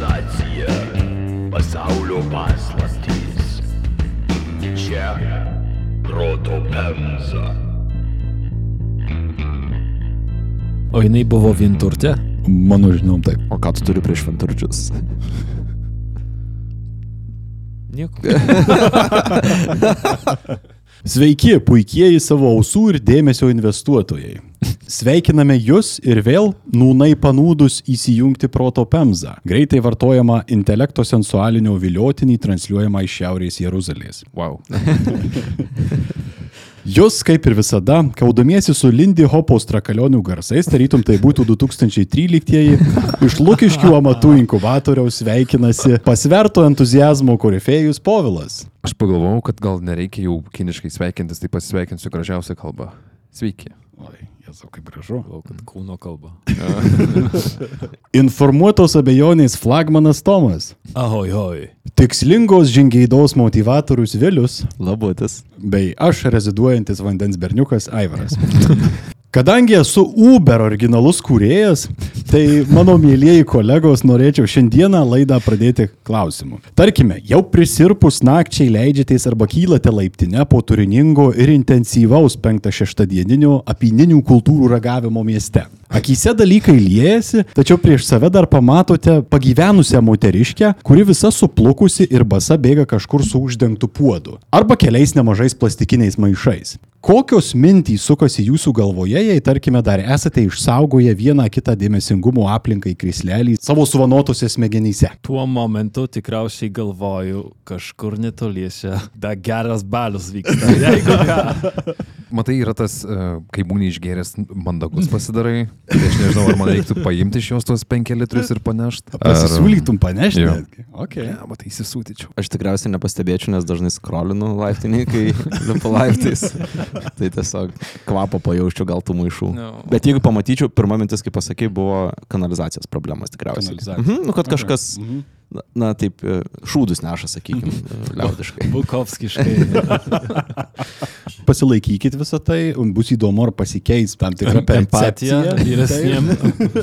sensacija, pasaulio paslaptys. Čia proto pemza. O jinai buvo vienturtė? Mano žinom taip. O ką tu turi prieš venturčius? Nieko. Sveiki, puikieji savo ausų ir dėmesio investuotojai. Sveikiname jūs ir vėl nūnai panūdus įsijungti proto pemzą. Greitai vartojama intelekto sensualinio viliotinį transliuojama iš Šiaurės Jeruzalės. Wow. Jūs, kaip ir visada, kaudomiesi su Lindy Hopo strakalionių garsais, tarytum tai būtų 2013-ieji, iš Lukiškių amatų inkubatoriaus sveikinasi pasverto entuzijazmo korifėjus Povilas. Aš pagalvojau, kad gal nereikia jau kiniškai sveikintis, tai pasisveikinsiu gražiausią kalbą. Sveiki. Oi, jezu, kaip gražu. Galvojau, kad kūno kalba. Informuotos abejonės flagmanas Tomas. Ahoj, hoj. Tikslingos žingeidos motivatorius Vilius. Labutis. bei aš reziduojantis vandens berniukas Aivaras. Kadangi esu Uber originalus kūrėjas, tai mano mėlyjeji kolegos norėčiau šiandieną laidą pradėti klausimu. Tarkime, jau prisirpus nakčiai leidžiatės arba kylate laiptinę po turiningo ir intensyvaus 5-6 dieninio apininių kultūrų ragavimo mieste. Akise dalykai liejasi, tačiau prieš save dar pamatote pagyvenusią moteriškę, kuri visa suplukusi ir basa bėga kažkur su uždengtu puodu. Arba keliais nemažais plastikiniais maišais. Kokios mintys sukasi jūsų galvoje, jei tarkime dar esate išsaugoję vieną kitą dėmesingumo aplinkai krislelį savo suvanotose smegenyse? Tuo momentu tikriausiai galvoju, kažkur netoliese da geras balius vyksta. Jeigu ką. Matai, yra tas, e, kai būni išgėręs, mandagus pasidarai. Tai aš nežinau, ar man reiktų paimti iš jos tuos 5 litrus ir panešti. Pasisiūlytum panešti Jo. netgi. Okay. Ne, matai, įsisūtyčiau. Aš tikriausiai nepastebėčiau, nes dažnai skrolinu laiptinį, kai lipu laiptais. Tai tiesiog kvapą pajaučiu gal tų maišų. No. Bet jeigu pamatyčiau, pirma mintis, kaip pasakai, buvo kanalizacijos problemas tikriausiai. Kanalizacija. Mhm, nu, kad kažkas, Mhm. Na, na taip, e, šūdus neša, sakykime, liaudiškai. Bukovskiškai. Pasilaikykit visą tai, bus įdomu, ar pasikeis tam tikra Empatija percepcija. vyresniem.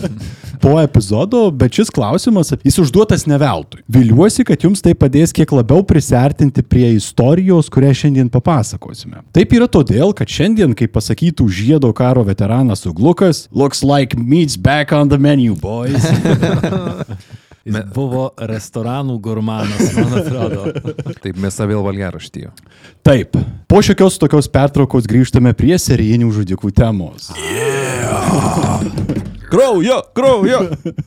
po epizodo, bet šis klausimas, jis užduotas ne veltui. Viliuosi, kad jums tai padės kiek labiau prisartinti prie istorijos, kurią šiandien papasakosime. Taip yra todėl, kad šiandien, kaip pasakytų žiedo karo veteranas Uglukas, looks like meat's back on the menu, boys. Jis buvo restoranų gurmanas, man atrodo. Taip, mes vėl valgeraštyje. Taip, po šiokios tokios pertraukos grįžtame prie serijinių žudikų temos. Kraujo, kraujo.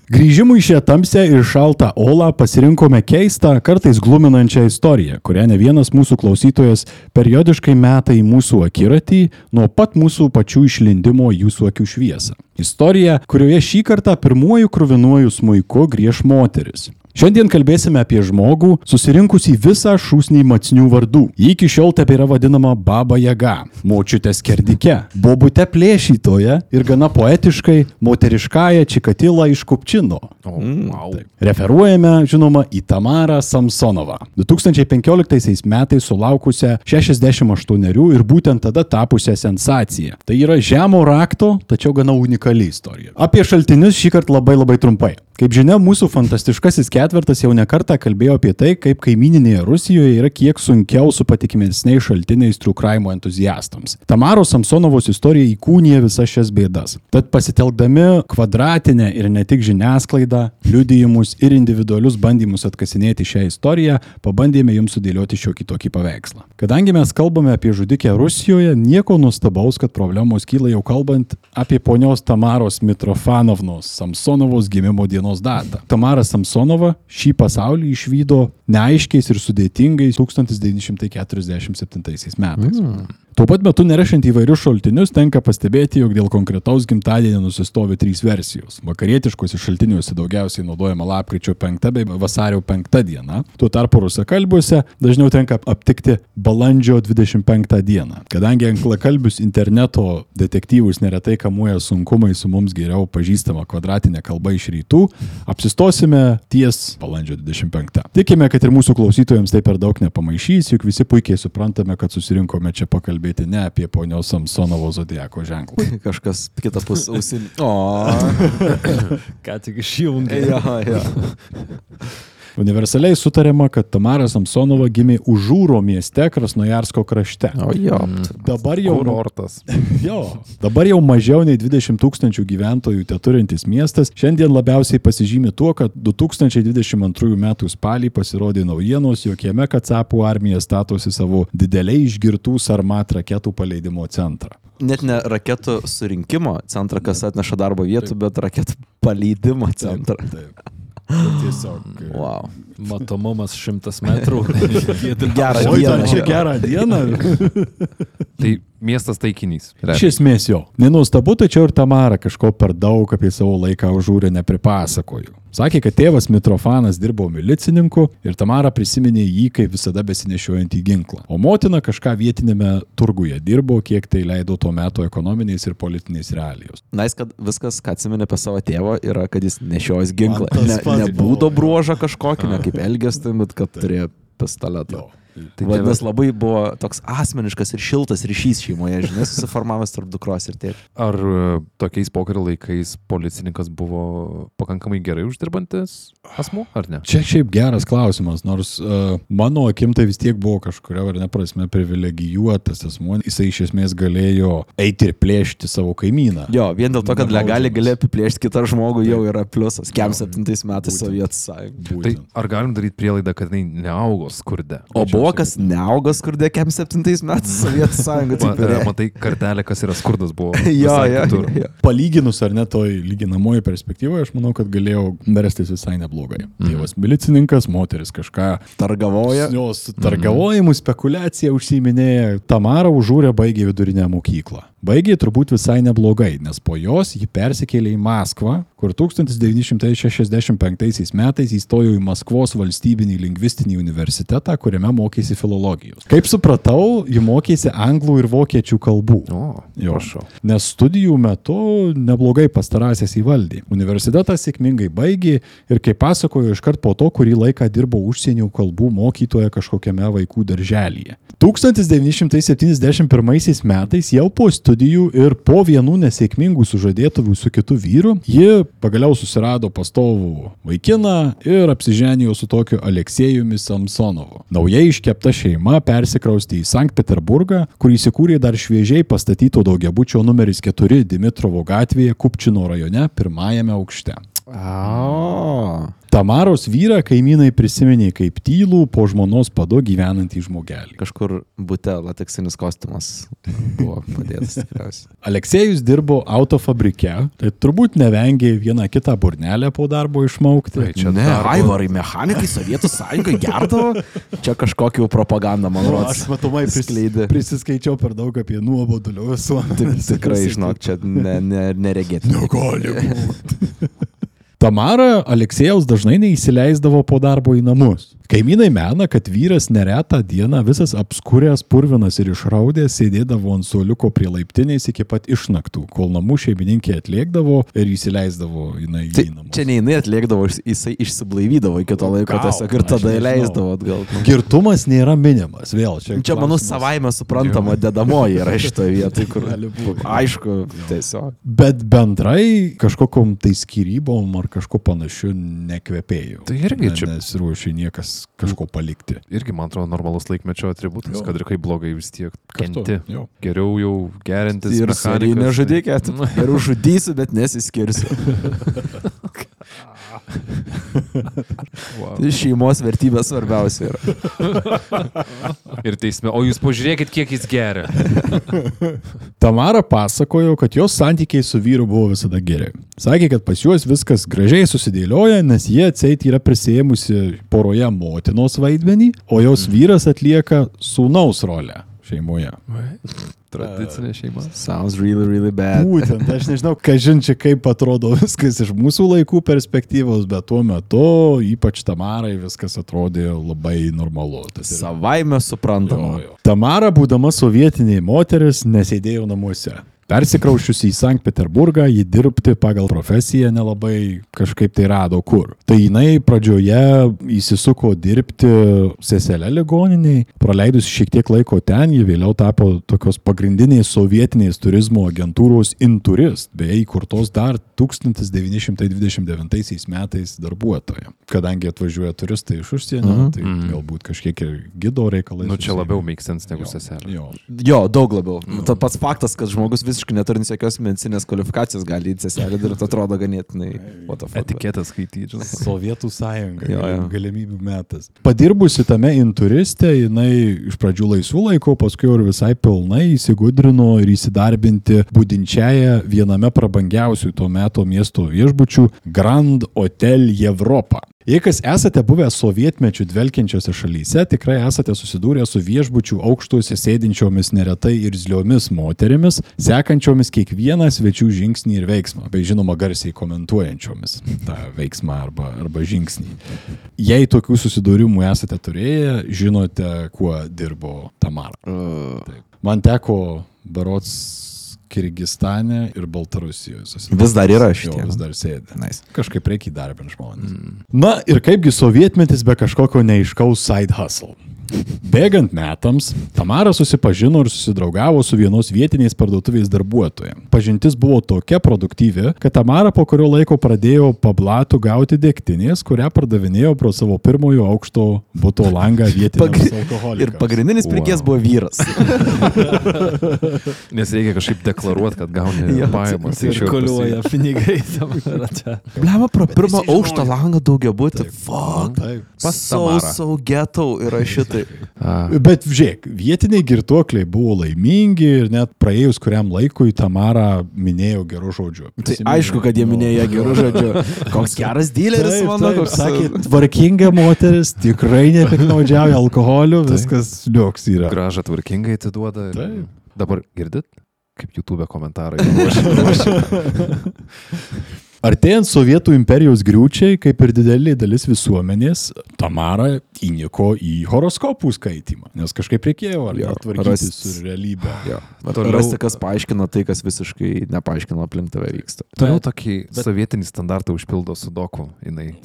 Grįžimui šią tamsią ir šaltą olą pasirinkome keistą, kartais gluminančią istoriją, kurią ne vienas mūsų klausytojas periodiškai meta į mūsų akiratį nuo pat mūsų pačių išlindimo jūsų akių šviesą. Istorija, kurioje šį kartą pirmuoju kruvinuoju smuiku grieš moteris. Šiandien kalbėsime apie žmogų, susirinkusį visą šūsnį macnių vardų. Ji iki šiol tebėra vadinama Baba Jaga, močiutė skerdike, bobute plėšytoje ir gana poetiškai moteriškąją Čikatilą iš Kupčino. O, wow. Taip. Referuojame, žinoma, į Tamarą Samsonovą. 2015 metais sulaukusią 68 ir būtent tada tapusią sensaciją. Tai yra žemo rakto, tačiau gana unikali istorija. Apie šaltinius šį kartą labai labai trumpai. Kaip žinia, mūsų fantastiškasis ketvertas jau nekartą kalbėjo apie tai, kaip kaimininėje Rusijoje yra kiek sunkiau su patikimesniais šaltiniais trukraimo entuziastams. Tamaros Samsonovos istorija įkūnija visas šias bėdas. Tad pasitelkdami kvadratinę ir ne tik žiniasklaidą, liudijimus ir individualius bandymus atkasinėti šią istoriją, pabandėme jums sudėlioti šiokį tokį paveikslą. Kadangi mes kalbame apie žudikę Rusijoje, nieko nuostabaus, kad problemos kyla jau kalbant apie ponios Tamaros Mitrofanovnos Samsonovos gimimo dienos datą. Tamara Samsonova šį pasaulį išvydo neaiškiais ir sudėtingais 1947 metais. Mm. Tuo pat metu nerašant įvairius šaltinius tenka pastebėti, jog dėl konkretaus gimtadienio nusistovi trys versijos. Vakarietiškose šaltiniuose daugiausiai naudojama lapkričio 5 bei vasario 5 diena. Tuo tarpu rusakalbiuose dažniau tenka aptikti balandžio 25 dieną. Kadangi anglakalbius interneto detektyvus neretai kamuoja sunkumai su mums geriau pažįstama kvadratinė kalba iš rytų, apsistosime ties balandžio 25. Tikime, kad ir mūsų klausytojams tai per daug nepamaišys, juk visi puikiai suprantame, kad susirinkome čia pakalbėti pakalbėti ne apie ponios Samsonovo zodiako ženklą. Kažkas kitapus ausinį. O, Ką tik išjungė. jo, jo. Universaliai sutariama, kad Tamara Samsonova gimė Užūro mieste Krasnojarsko krašte. O, jo. Dabar jau, Kurortas. jo, dabar jau mažiau nei 20 tūkstančių gyventojų te turintis miestas šiandien labiausiai pasižymi tuo, kad 2022 m. spalį pasirodė naujienos, jog jame Kacapų armija statosi savo dideliai išgirtų Sarmat raketų paleidimo centrą. Net ne raketų surinkimo centrą, kas atneša darbo vietų, bet raketų paleidimo centrą. Taip. Ir Tiesiog. Wow. Matomumas 100 metrų. Gerą Oi, dieną. čia gerą dieną. Tai miestas taikinys. Iš esmės jo. Nenustabu, tačiau ir Tamara kažko per daug apie savo laiką užūrę nepripasakoju. Sakė, kad tėvas Mitrofanas dirbo milicininku ir Tamara prisiminė jį kaip visada besinešiojantį ginklą. O motina kažką vietinėme turguje dirbo, kiek tai leido tuo metu ekonominiais ir politiniais realijos. Nais, kad viskas, ką atsimeni apie savo tėvą, yra, kad jis nešiojęs ginklą. Ne, pats ne buvo. būdo bruožą kažkokį, ne kaip elgėsi, bet kad turėjo pistoletą. Jo. Tai vadinasi, labai buvo toks asmeniškas ir šiltas ryšys šeimoje, žinai, susiformavęs tarp dukros ir tėčio. Ar e, tokiais pokario laikais policininkas buvo pakankamai gerai uždirbantis asmuo, ar ne? Čia šiaip geras klausimas, nors uh, mano akim tai vis tiek buvo kažkuria ar ne prasme privilegijuotas asmuo. Jisai iš esmės galėjo eiti ir plėšti savo kaimyną. Jo, vien dėl to, kad legaliai gali apiplėšti kitą žmogų, jau yra pliusas. Kem Jo, 7 metais. Sovietų sąjunga. Tai ar galim daryti prielaidą, kad jinai neaugo skurde? O buvo kas neaugo skurde kem 7 metais Sovietų sąjunga. E, matai, kartelė, kas yra skurdas, buvo. Jo, jo, kitur. jo. Palyginus ar ne toj lyginamoji perspektyvoje, aš manau, kad galėjau verstis visai neblogai. Mhm. Tėvas milicininkas, moteris kažką Targavoja. Jos targavojimų, spekulacija užsiminėja. Tamara užūrė baigė vidurinę mokyklą. Baigė turbūt visai neblogai, nes po jos ji persikėlė į Maskvą, kur 1965 metais įstojo į Maskvos valstybinį lingvistinį universitetą, kuriame mokėsi filologijos. Kaip supratau, ji mokėsi anglų ir vokiečių kalbų. O, Jo. prašau. Nes studijų metu neblogai pastarąsias įvaldė. Universitetas sėkmingai baigė ir, kaip pasakojo, iškart po to, kurį laiką dirbo užsienio kalbų mokytoja kažkokiame vaikų darželyje. 1971 metais jau po studijų ir po vienų nesėkmingų sužadėtuvių su kitu vyru, ji pagaliau susirado pastovų vaikiną ir apsiženijo su tokiu Aleksėjumi Samsonovu. Naujai iškepta šeima persikraustė į Sankt Peterburgą, kur įsikūrė dar šviežiai pastatyto daugiabučio numeris 4 Dimitrovo gatvėje Kupčino rajone pirmajame aukšte. O. Tamaros vyrą kaimynai prisiminė kaip tylų po žmonos pado gyvenantį žmogelį. Kažkur būte lateksinis kostiumas buvo padėtas tikriausiai. Aleksėjus dirbo autofabrike, tai turbūt nevengė vieną kitą burnelę po darbo išmaukti. Tai čia ne, darbo- Aivarai, mechanikai Sovietų sąjungai gerdavo. Čia kažkokiu propagandą, man O, rodos. aš matomai skleidė. prisiskaičiau per daug apie nuobodulio visuomenę. Tik, tikrai, žinok, čia ne, ne, neregėti. Negali būti. Tamara Aleksėjaus dažnai neįsileisdavo po darbo į namus. Kaimynai mena, kad vyras neretą dieną visas apskuręs, purvinas ir išraudęs sėdėdavo ant suoliuko prie laiptinės iki pat išnaktų, kol namų šeimininkė atliekdavo ir įsileisdavo jinai į namus. čia ne jinai atliekdavo, jis- jisai išsiblaivydavo iki to laiko Gal, tiesiog ir tada įleisdavo atgal. Girtumas nėra minimas, vėl čia. Čia, manau, savaime suprantama dedamoji yra šitoje vietoje, kur aišku, tiesiog. Bet bendrai kažkokiam tai skirybom ar kažko panašiu nekvepėjau. Tai irgi čia- Nesiruošia niekas kažko palikti. Irgi, man atrodo, normalus laikmečio atributas, Jo. kad ir kaip blogai vis tiek Kartu, kenti. jo. Geriau jau gerintis. Ir mechanikas, serijai tai- nežudykė, geriau žudysiu, bet nesiskirsiu. Wow. Tai šeimos vertybės svarbiausia yra. Ir teisme, o jūs pažiūrėkit, kiek jis geria. Tamara pasakojo, kad jos santykiai su vyru buvo visada geri. Sakė, kad pas juos viskas gražiai susidėlioja, nes jie atseit yra prisėmusi poroje motinos vaidmenį, o jos vyras atlieka sūnaus rolę šeimoje. Tradicinė šeima. Sounds really, really bad. Būtent, aš nežinau, kažin čia kaip atrodo viskas iš mūsų laikų perspektyvos, bet tuo metu, ypač Tamarai, viskas atrodė labai normalu. Tas Savaime suprantama. Jo, jo. Tamara, būdama sovietinė moteris, nesėdėjo namuose. Persikraušiusi į Sankt Peterburgą, ji dirbti pagal profesiją nelabai kažkaip tai rado kur. Tai jinai pradžioje įsisuko dirbti seselę ligoniniai, praleidus šiek tiek laiko ten, ji vėliau tapo tokios pagrindinės sovietinės turizmo agentūros Inturist, beje įkurtos dar 1929 metais darbuotoja. Kadangi atvažiuoja turistai iš užsienio, uh -huh. tai galbūt kažkiek ir gido reikalai. Nu, čia susiję. labiau make sense negu Jo, seselė. Jo. Jo, daug labiau. Nu, Ta pats faktas, kad žmogus visiškai neturintis jokios medicinės kvalifikacijos gali į seselį dirbti, atrodo ganėtinai. Etiketę skaityti. Sovietų sąjunga, Jo, jo. galimybių metas. Padirbusi tame inturiste, jinai iš pradžių laisvų laikų, paskui ir visai pilnai įsigudrino ir įsidarbinti būdinčiają viename prabangiausių to meto miesto viešbučių Grand Hotel Europa. Jei kas esate buvę sovietmečių dvelkiančiose šalyse, tikrai esate susidūrę su viešbučių aukštuose sėdinčiomis neretai ir zliomis moterimis, sekančiomis kiekvieną svečių žingsnį ir veiksmą, bei žinoma garsiai komentuojančiomis tą veiksmą arba, arba žingsnį. Jei tokių susidūrimų esate turėję, žinote, kuo dirbo Tamara. Taip. Man teko berots Kirgistane ir Baltarusijoje. Vis dar yra Jo, šitie. vis dar sėdi. Nice. Kažkaip reikia įdarbinti žmonės. Mm. Na ir kaipgi sovietmetis be kažkokio neiškaus side hustle. Bėgant metams, Tamara susipažino ir susidraugavo su vienos vietiniais parduotuvės darbuotoja. Pažintis buvo tokia produktyvi, kad Tamara po kurio laiko pradėjo pablatų gauti dėktinės, kurią pardavinėjo pro savo pirmojo aukšto buto langą vietiniams Pagri- alkoholikams. Ir pagrindinis pirkėjas buvo vyras. Nes reikia kažkaip deklaruoti, kad gauni Jo, pajamas. iš jo Cirkuliuoja pinigai tam rate. Blema, pro pirmą aukštą langą daugia būti. Fuck. Taip. Pas So, so ghetto yra šitai. A, Bet žiūrėk, vietiniai girtuokliai buvo laimingi ir net praėjus kuriam laikui Tamara minėjo gerų žodžių. Tai aišku, kad jie minėjo gerų žodžių. Koks geras dealeris, mano, koks sakė, tvarkinga moteris, tikrai nepiknaudžiauja alkoholiu, viskas liuks yra. gražą tvarkingai atiduoda. ir- Taip. Dabar girdit, kaip YouTube komentarai. Artėjant Sovietų imperijos griūčiai, kaip ir didelė dalis visuomenės, Tamara įniko į horoskopų skaitimą, nes kažkaip reikėjo ar Jo, tvarkytis rast- su realybė. Jo. Toliau- Rasti, kas paaiškina tai, kas visiškai nepaaiškino aplink tave vyksta. Toliau tokį sovietinį standartą užpildo sudoku. Jinai.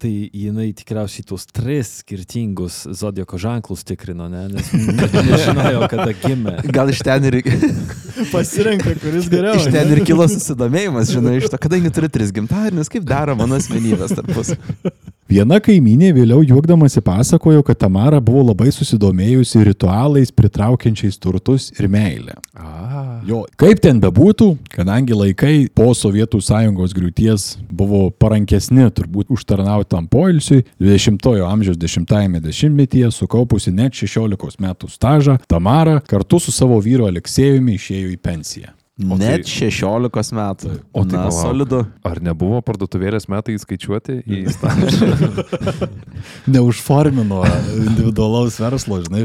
Tai jinai tikriausiai tuos tris skirtingus zodieko ženklus tikrino, ne? Nes nežinojo, kada gimė. Gal iš ten ir, Pasirenka, kuris geriau. iš ten ir kilo susidomėjimas, žinai, iš to, kadangi turi tris gimtadienius, kaip daro mano asmenybės tarpus. Viena kaimynė vėliau juokdamasi pasakojo, kad Tamara buvo labai susidomėjusi ritualais pritraukiančiais turtus ir meilę. A, Jo, kaip ten bebūtų, kadangi laikai po Sovietų sąjungos griūties buvo parankesni turbūt užtarnautam poilsiui, 20-ojo amžiaus 10-ame dešimtmetyje sukaupusi net 16 metų stažą, Tamara kartu su savo vyru Aleksėjumi išėjo į pensiją. O tai- Net 16 metų. O tai Na, palauk. solidu. ar nebuvo parduotuvėlės metai įskaičiuoti į stažą? Neužformino individualaus verslo, žinai,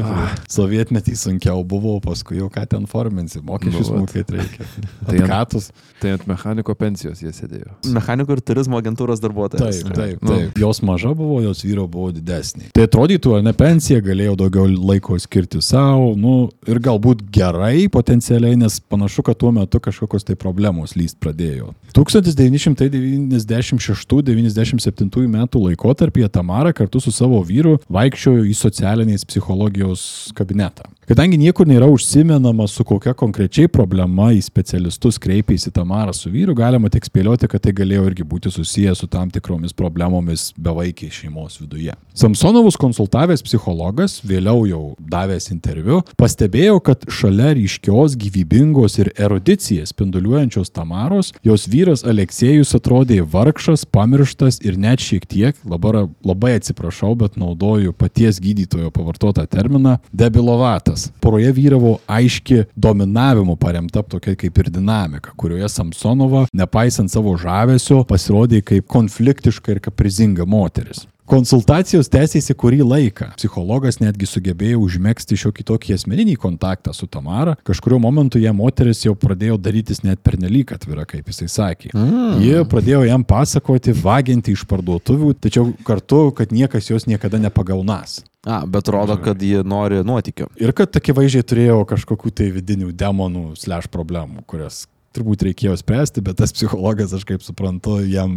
sovietmetį sunkiau buvo, paskui jau ką ten forminsi, mokesčius Nu, mokėti reikia. Tai Atkatus. tai ant mechaniko pensijos jie sėdėjo. Mechanikų ir turizmo agentūros darbuotojas. Taip, taip, Nu. taip. Jos maža buvo, jos vyro buvo didesnė. Tai atrodytų, ar ne pensija, galėjau daugiau laiko skirti savo, nu ir galbūt gerai potencialiai, nes panašu, kad tuo metu kažkokios tai problemos lyst pradėjo. 1996-97 metų laikotarpyje Tamara kartu su savo vyru vaikščiojo į socialinės psichologijos kabinetą. Kadangi niekur nėra užsimenama, su kokia konkrečiai problema į specialistus kreipėsi Tamara su vyru, galima tik spėlioti, kad tai galėjo irgi būti susijęs su tam tikromis problemomis bevaikiai šeimos viduje. Samsonovus konsultavęs psichologas, vėliau jau davęs interviu, pastebėjo, kad šalia ryškios, gyvybingos ir erudiciją spinduliuojančios Tamaros, jos vyras Aleksėjus atrodė vargšas, pamirštas ir net šiek tiek, dabar labai atsiprašau, bet naudoju paties gydytojo pavartotą terminą, debilovatas. Poroje vyravo aiški dominavimu paremta tokia kaip ir dinamika, kurioje Samsonova, nepaisant savo žavesio, pasirodė kaip konfliktiška ir kaprizinga moteris. Konsultacijos tęsėsi kurį laiką. Psichologas netgi sugebėjo užmėgsti šiokį tokį asmeninį kontaktą su Tamara. Kažkurio momentu jam moteris jau pradėjo darytis net pernelyg atvira, kaip jisai sakė. Mm. Ji pradėjo jam pasakoti, vaginti iš parduotuvių, tačiau kartu, kad niekas jos niekada nepagaunas. A, bet rodo, kad jie nori nuotikio. Ir kad akivaizdžiai turėjo kažkokių tai vidinių demonų, slash problemų, kurias turbūt reikėjo spręsti, bet tas psichologas, aš kaip suprantu, jam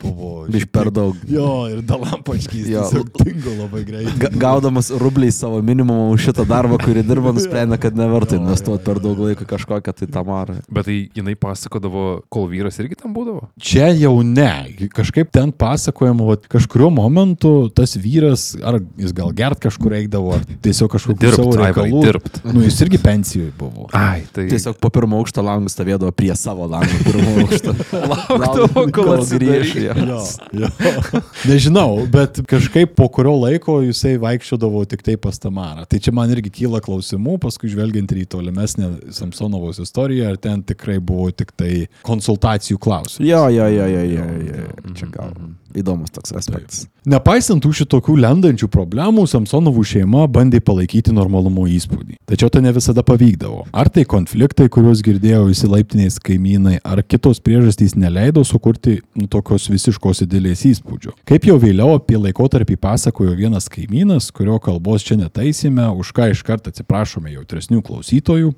buvo... Iš per daug. Jo, ir dalampočkys tiesiog dingo labai greitai. Ga gaudamas rubliais savo minimumą už šitą darbą, kurį dirba, nusprendė, kad neverta investuoti per daug laiko į kažkokią tai tamarą. Bet tai jinai pasakodavo, kol vyras irgi tam būdavo. Čia jau ne. Kažkaip ten pasakojama, vat, kažkurio momentu tas vyras, ar jis gal gert kažkur eidavo, ar tiesiog kažkokiu Dirbt, savo reikalų. dirbt. Nu, jis irgi pensijoje buvo. Ai, tai Tiesiog po pirmo aukšto langų stovėdavo prie savo langų pirmo aukšto. Laukdavo, kol grįš. atsidarys. Jo, jo. Nežinau, bet kažkaip po kurio laiko jisai vaikščiodavo tik tai pas Tamarą. Tai čia man irgi kyla klausimų, paskui žvelgiant ir į tolimesnę Samsonovos istoriją, ar ten tikrai buvo tik tai konsultacijų klausimas. Jo, jo, jo, jo, jo, jo. Čia gal įdomus toks aspektas. Nepaisant tų šitokių lendančių problemų, Samsonovų šeima bandė palaikyti normalumo įspūdį. Tačiau tai ne visada pavykdavo. Ar tai konfliktai, kuriuos girdėjo įsilaiptiniais kaimynai, ar kitos priežastys neleido sukurti nu, tokios visiškos idėlės įspūdžio. Kaip jau vėliau apie laikotarpį pasakojo vienas kaimynas, kurio kalbos čia netaisime, už ką iš karto atsiprašome jautresnių klausytojų.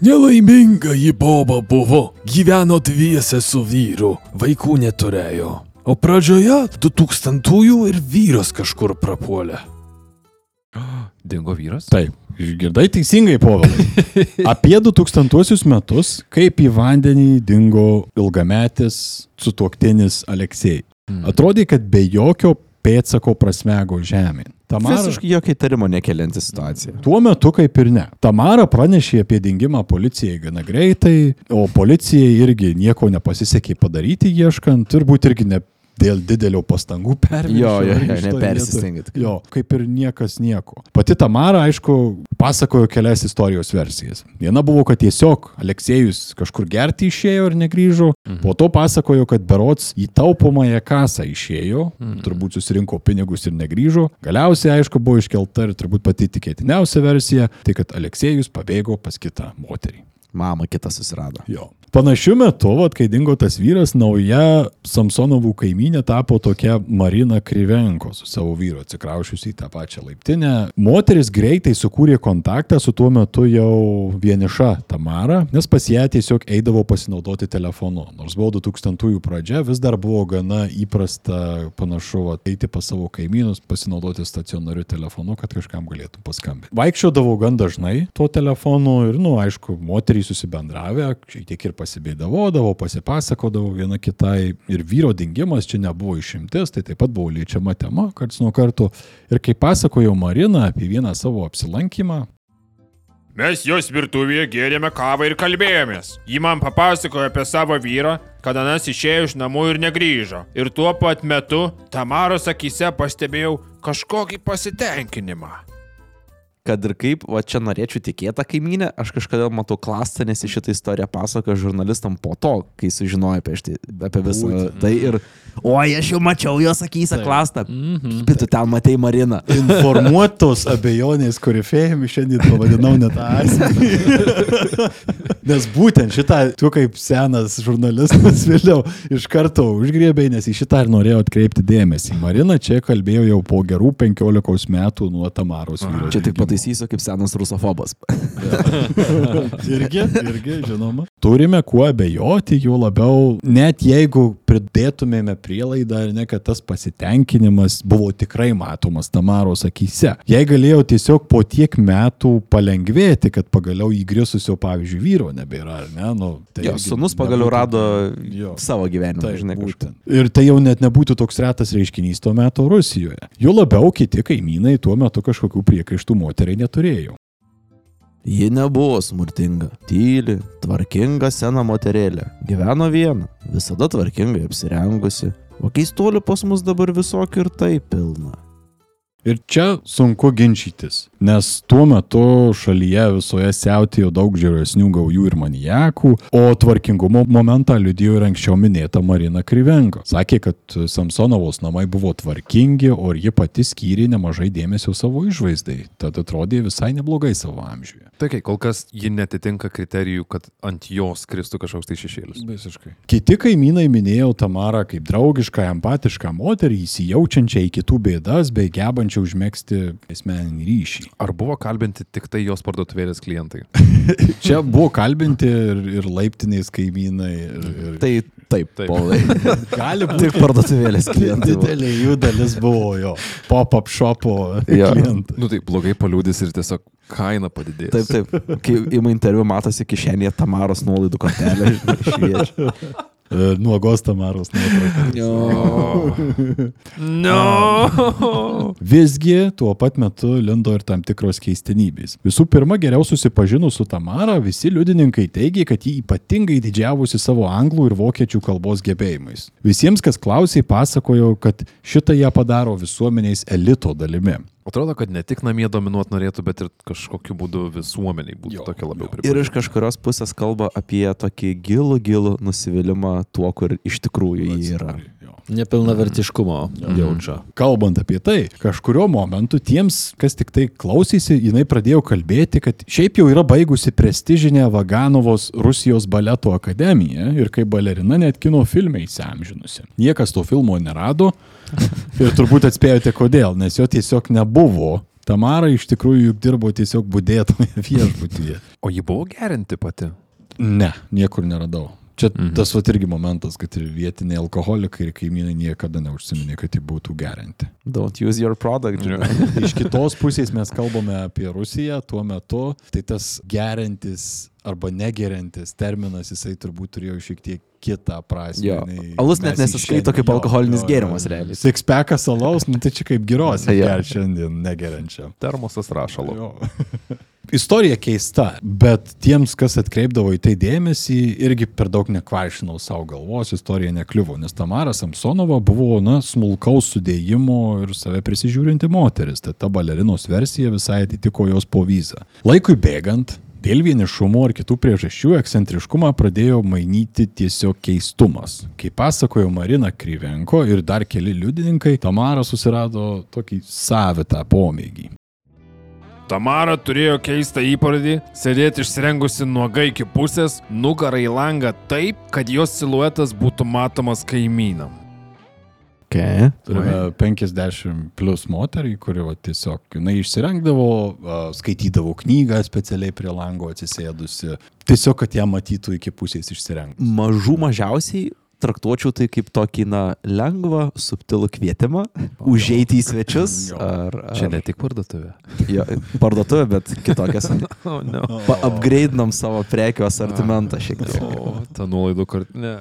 Nelaiminga ji boba buvo, gyveno dviese su vyru, vaikų neturėjo. O pradžioje 2000-ųjų ir vyras kažkur prapuolė. Dingo vyras. Taip, išgirdai teisingai, Povilai. Apie 2000 metus, kaip į vandenį dingo ilgametis sutuoktinis Aleksėjai. Atrodė, kad be jokio pėtsako prasmego žemė. Tamara, Visiškai jokio įtarimo nekelianti situacija. Tuo metu kaip ir ne. Tamara pranešė apie dingimą policijai gana greitai, o policijai irgi nieko nepasisekė padaryti ieškant, turbūt irgi ne dėl didelio pastangų perėmė. Jo, jo, jo, nepersistengit. Jo, kaip ir niekas nieko. Pati Tamara, aišku, pasakojo kelias istorijos versijas. Viena buvo, kad tiesiog Aleksėjus kažkur gerti išėjo ir negrįžo. Mhm. Po to pasakojo, kad berots į taupomąją kasą išėjo, mhm. turbūt susirinko pinigus ir negrįžo. Galiausiai, aišku, buvo iškelta ir turbūt pati tikėtiniausia versija, tai kad Aleksėjus pabėgo pas kitą moterį. Mama kitą susirado. Jo. Panašiu metu, vat, kai dingo tas vyras, nauja Samsonovų kaiminė tapo tokia Marina Kryvenko su savo vyru atsikraušiusi į tą pačią laiptinę. Moteris greitai sukūrė kontaktą su tuo metu jau vieniša Tamara, nes pas ją tiesiog eidavo pasinaudoti telefonu. Nors buvo 2000-ųjų pradžia, vis dar buvo gana įprasta panašu vat, eiti pas savo kaimynus, pasinaudoti stacionariu telefonu, kad kažkam galėtum paskambinti. Vaikščiodavo gan dažnai tuo telefonu ir, na, nu, aišku, moteriai susibendravę, šiek tiek ir pasibėdavo, pasipasakodavo viena kitai. Ir vyro dingimas čia nebuvo išimtis, tai taip pat buvo liečiama tema karts nuo karto. Ir kaip pasakojo Marina apie vieną savo apsilankymą, Mes jos virtuvėje gėrėme kavą ir kalbėjomės. Ji man papasakojo apie savo vyrą, kad anas išėjo iš namų ir negrįžo. Ir tuo pat metu Tamaros akise pastebėjau kažkokį pasitenkinimą. Kad ir kaip, va čia norėčiau tikėti kaimynę, aš kažkada matau klastą, nes į šitą istoriją pasakojo žurnalistam po to, kai sužinojo apie, štai, apie visą Būtent. tai ir... Oi, aš jau mačiau jos akise klastą. Mhm. Bet tu ten matei Mariną. informuotos abejonės korifėjami šiandien pavadinau net asmenį. nes būtent šitą, tu kaip senas žurnalistas vėliau iš karto užgriebėjai, nes į šitą ir norėjau atkreipti dėmesį. Marina čia kalbėjo jau po gerų 15 metų nuo Tamaros vyro. Čia tik dingimo. Pataisysiu kaip senas rusofobas. irgi, irgi, žinoma. Turime kuo abejoti, juo labiau, net jeigu pridėtumėme prielaidą, ar ne, kad tas pasitenkinimas buvo tikrai matomas Tamaros akise. Jei galėjo tiesiog po tiek metų palengvėti, kad pagaliau įgrisusio, pavyzdžiui, vyro nebėra, ar ne? Nu, tai Jo, sunus pagaliau nebūtų- rado Jo. savo gyvenimą, Tai žinai, būtent. Ir tai jau net nebūtų toks retas reiškinys tuo metu Rusijoje. Jo labiau kiti kaimynai tuo metu kažkokių priekaištų moteriai neturėjo. Ji nebuvo smurtinga, tyli, tvarkinga sena moterėlė. Gyveno viena, visada tvarkingai apsirengusi. O keistuolių pas mus dabar visokių ir tai pilna. Ir čia sunku ginčytis, nes tuo metu šalyje visoje siautėjo daug žiauresnių gaujų ir manijakų, o tvarkingumo momentą liudijo ir anksčiau minėta Marina Kryvenko. Sakė, kad Samsonovos namai buvo tvarkingi, o ji pati skyrė nemažai dėmesio savo išvaizdai, tad atrodė visai neblogai savo amžiuje. Tai kai kol kas ji netitinka kriterijų, kad ant jos kristų kažkoks tai šešėlis. Visiškai. Kiti kaimynai minėjo Tamarą kaip draugišką, empatišką moterį, įsijaučiančią į kitų bėdas bei gebančią užmėgsti asmeninį ryšį. Ar buvo kalbinti tik tai jos parduotuvėlės klientai? Čia buvo kalbinti ir, ir laiptiniais kaimynai. Ir, ir... Tai taip, Taip. Paulai. gali Tik parduotuvėlės klientai. Didelė jų dalis buvo jo pop-up šopo Jo. klientai. Nu tai blogai paliūdės ir tiesiog kaina padidės. Taip, taip. Kai ima interviu, matosi kišenėje Tamaros nuolaidų kortelė šviečia. E, Nuogos Tamaros nuotrauka. No. Visgi tuo pat metu lindo ir tam tikros keistenybės. Visų pirma, geriau susipažinus su Tamara, visi liudininkai teigia, kad ji ypatingai didžiavusi savo anglų ir vokiečių kalbos gebėjimais. Visiems, kas klausė, pasakojo, kad šitą ją padaro visuomeniais elito dalimi. Atrodo, kad ne tik namie dominuot norėtų, bet ir kažkokiu būdu visuomeniai būtų Jo, tokia labiau jo. Ir pripažinta. iš kažkurios pusės kalba apie tokį gilų, gilų nusivylimą tuo, kur iš tikrųjų jį yra. Nepilnavertiškumo jaučia. Kalbant apie tai, kažkurio momentu tiems, kas tik tai klausysi, jinai pradėjo kalbėti, kad šiaip jau yra baigusi prestižinę Vaganovos Rusijos baleto akademiją ir kaip balerina net kino filme įsiamžinusi. Niekas to filmo nerado ir turbūt atspėjote kodėl, nes jo tiesiog nebuvo. Tamara iš tikrųjų juk dirbo tiesiog būdėtoje viešbutyje. O ji buvo gerinti pati. Ne, niekur neradau. Čia mhm. tas vat irgi momentas, kad ir vietiniai alkoholikai ir kaimynai niekada neužsiminė, kad jį būtų gerinti. Don't use your product. žinai. Iš kitos pusės mes kalbame apie Rusiją tuo metu, tai tas gerintis arba negerintis terminas, jisai turbūt turėjo šiek tiek kitą prasme. Jo. nei Alus net nesiskaito kaip alkoholinis jo, gėrimas realiai. Sixpackas alaus, nu tai čia kaip giros, ja. šiandien negeriančiam. Termosas rašalo. Jo. Istorija keista, bet tiems, kas atkreipdavo į tai dėmesį, irgi per daug nekvaršinau savo galvos, istorija nekliuvo, nes Tamara Samsonova buvo, na, smulkaus sudėjimo ir save prisižiūrinti moteris, tai ta balerinos versija visai atitiko jos povyzą. Laikui bėgant, dėl vienišumo ar kitų priežasčių ekscentriškumą pradėjo mainyti tiesiog keistumas. Kaip pasakojo Marina Kryvenko ir dar keli liudininkai, Tamara susirado tokį savitą pomėgį. Tamara turėjo keistą įprotį sėdėti išsirengusi nuogai iki pusės, nugarą į langą taip, kad jos siluetas būtų matomas kaimynam. Okay. Turime 50 plus moterį, kuri va, tiesiog, jinai išsirengdavo, skaitydavo knygą specialiai prie lango atsisėdusi, tiesiog, kad ją matytų iki pusės išsirengus. Mažų mažiausiai traktuočiau tai kaip tokį, na, lengvą, subtilų kvietimą, užeiti į svečius. Ar, ar, Čia ne tik parduotuvė. Jo, parduotuvė, bet kitokias. Oh, no. Upgrade'nam savo prekių asortimentą šiek tiek. O, ta nuolaidų kortelė.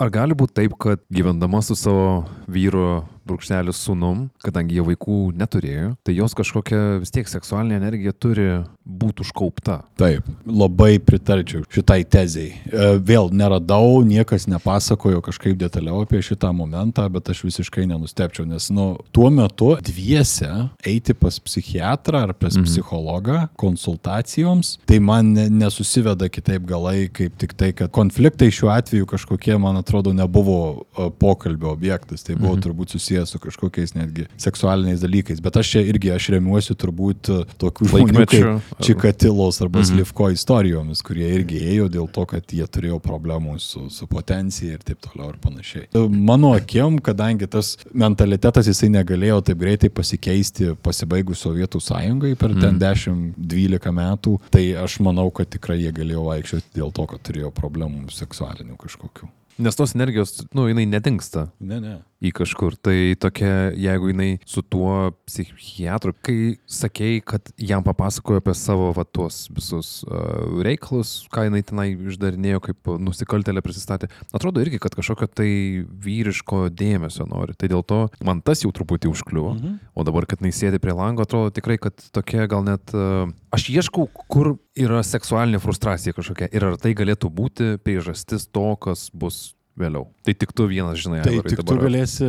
Ar gali būti taip, kad gyvendama su savo vyru brūkšneliu sunum, kadangi jie vaikų neturėjo, tai jos kažkokia vis tiek seksualinė energija turi būti užkaupta. Taip, labai pritarčiau šitai tezai. E, Vėl neradau, niekas nepasakojo kažkaip detaliau apie šitą momentą, bet aš visiškai nenustepčiau, nes, nu, tuo metu dviese eiti pas psichiatrą ar pas mhm. psichologą konsultacijoms, tai man ne, nesusiveda kitaip galai, kaip tik tai, kad konfliktai šiuo atveju kažkokie, man atrodo, nebuvo e, pokalbio objektas, tai buvo mhm. turbūt susijęs su kažkokiais netgi seksualiniais dalykais, bet aš čia irgi, aš remiuosi turbūt tokių žmonių kaip Čikatilos arba mhm. Slivko istorijomis, kurie irgi ėjo dėl to, kad jie turėjo problemų su, su potencija ir taip toliau ir panašiai. Mano akim, kadangi tas mentalitetas jisai negalėjo taip greitai pasikeisti pasibaigus Sovietų sąjungai per ten 10-12 metų, tai aš manau, kad tikrai jie galėjo vaikščioti dėl to, kad turėjo problemų seksualinių kažkokių. Nes tos energijos, nu, jinai nedingsta Ne, ne. į kažkur. Tai tokia, jeigu jinai su tuo psichiatru, kai sakei, kad jam papasakojo apie savo va, tuos visus uh, reikalus, ką jinai tenai išdarinėjo, kaip nusikaltelė prisistatė, atrodo irgi, kad kažkokio tai vyriško dėmesio nori. Tai dėl to man tas jau truputį užkliuvo. Mhm. O dabar, kad jinai sėdi prie lango, atrodo tikrai, kad tokia gal net... Uh, aš ieškau, kur yra seksualinė frustracija kažkokia ir ar tai galėtų būti priežastis to, kas bus vėliau. Tai tik tu vienas žinai. Tai Aivarai, tik tu dabar. galėsi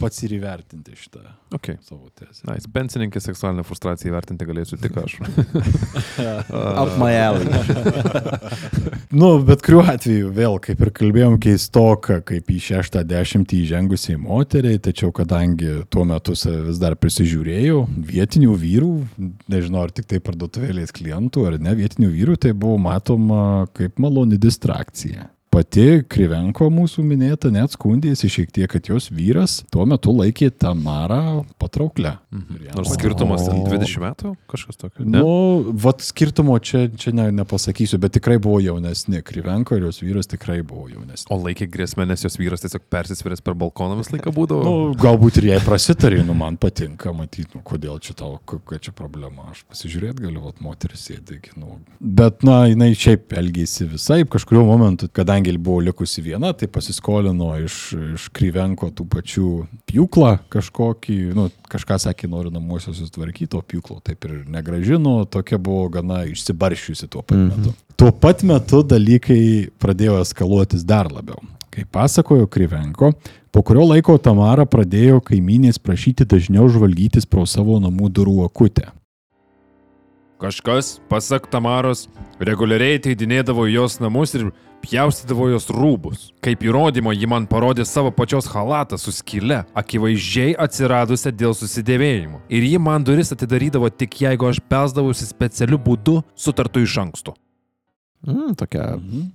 pats ir įvertinti šitą Okay. savo tezę. Nice. Pensininkė seksualinę frustraciją įvertinti galėsiu tik aš. Up my alley. Nu, bet kuriuo atveju, vėl, kaip ir kalbėjom, keistoka, kaip į šeštą dešimtį įžengusiai moteriai, tačiau kadangi tuo metu vis dar prisižiūrėjau, vietinių vyrų, nežinau, ar tik tai parduotuvėlės klientų, ar ne vietinių vyrų, tai buvo matoma kaip maloni distrakcija. Pati Krivenko mūsų minėta net skundėsi šiek tiek, kad jos vyras tuo metu laikė Tamarą patrauklę. Jam Nors skirtumas ten 20 metų, kažkas tokio. Ne? Nu, vat skirtumo čia, čia ne, nepasakysiu, bet tikrai buvo jaunesni. Krivenko ir jos vyras tikrai buvo jaunesni. O laikė grėsmę, nes jos vyras tiesiog persisvėręs per balkoną visą laiką būdavo. Nu, galbūt ir jai prasitarė, nu man patinka matyti, nu, kodėl čia tau, kokia čia problema. Aš pasižiūrėt galiu, vat moteris sėdi. Nu. Bet, na, jinai šiaip elgėsi visai, kažkurio momentu, kadangi buvo likusi viena, tai pasiskolino iš, iš Krivenko tų pačių pjūklą kažkokį, nu, kažką sakė, noriu namuose susitvarkyti, o pjūklo taip ir negražino, tokia buvo gana išsibaršiusi tuo pat metu. Tuo pat metu dalykai pradėjo eskaluotis dar labiau. Kaip pasakojo Krivenko, po kurio laiko Tamara pradėjo kaimynės prašyti dažniau žvalgytis pro savo namų durų akutę. Kažkas, pasak Tamaros, reguliariai ateidinėdavo į jos namus ir pjaustydavo jos rūbus. Kaip įrodymo ji man parodė savo pačios halatą su skyle, akivaizdžiai atsiradusią dėl susidėvėjimo. Ir ji man duris atidarydavo tik jeigu aš pelsdavausi specialiu būdu sutartu iš anksto. Mm, tokia Mhm.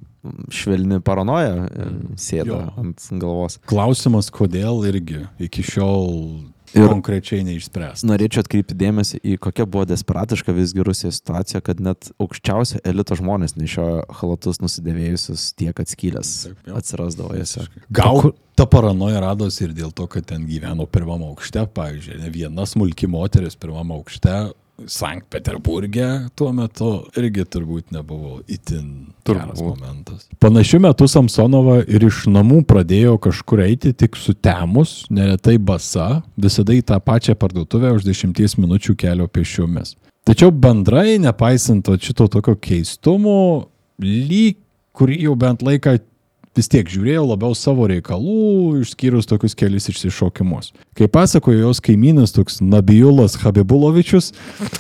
švelni paranoja e, sėda Jo. ant galvos. Klausimas, kodėl irgi iki šiol Ir- konkrečiai neišspręsta. Norėčiau atkreipti dėmesį į kokia buvo desperatiška visgi Rusijos situacija, kad net aukščiausio elito žmonės nešiojo halatus nusidėvėjusius tiek atskylęs. Atsirasdavo juose. Gal ta paranoja radosi ir dėl to, kad ten gyveno pirmam aukšte, pavyzdžiui, ne viena smulki moteris pirmam aukšte. Sankt Peterburgė tuo metu irgi turbūt nebuvo itin geras Turbūt. momentas. Panašiu metu Samsonova ir iš namų pradėjo kažkur eiti tik sutemus, neretai basa, visada į tą pačią parduotuvę už 10 minučių kelio pešiomis. Tačiau bendrai, nepaisant šito tokio keistumo, lyg kurį jau bent laiką vis tiek žiūrėjau labiau savo reikalų, išskyrus tokius kelis išsišokimus. Kai pasakojo jos kaimynas toks Nabijulas Habibulovičius,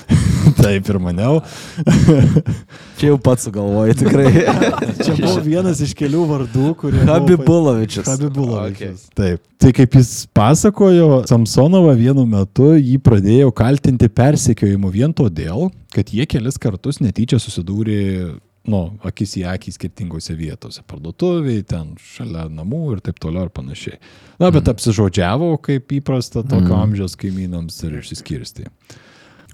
taip ir maniau, Čia jau pats sugalvoji tikrai. čia buvo vienas iš kelių vardų, buvo Habibulovičius. Habibulovičius. Okay. Taip. Tai kaip jis pasakojo, Samsonova vienu metu jį pradėjo kaltinti persekiojimu vien todėl, kad jie kelis kartus netyčia susidūrė, nu, akis į akį skirtingose vietose. Parduotuviai, ten šalia namų ir taip toliau ir panašiai. Na, bet mm. apsižodžiavo, kaip įprasta tokio mm. amžiaus kaimynams ir išsiskirsti.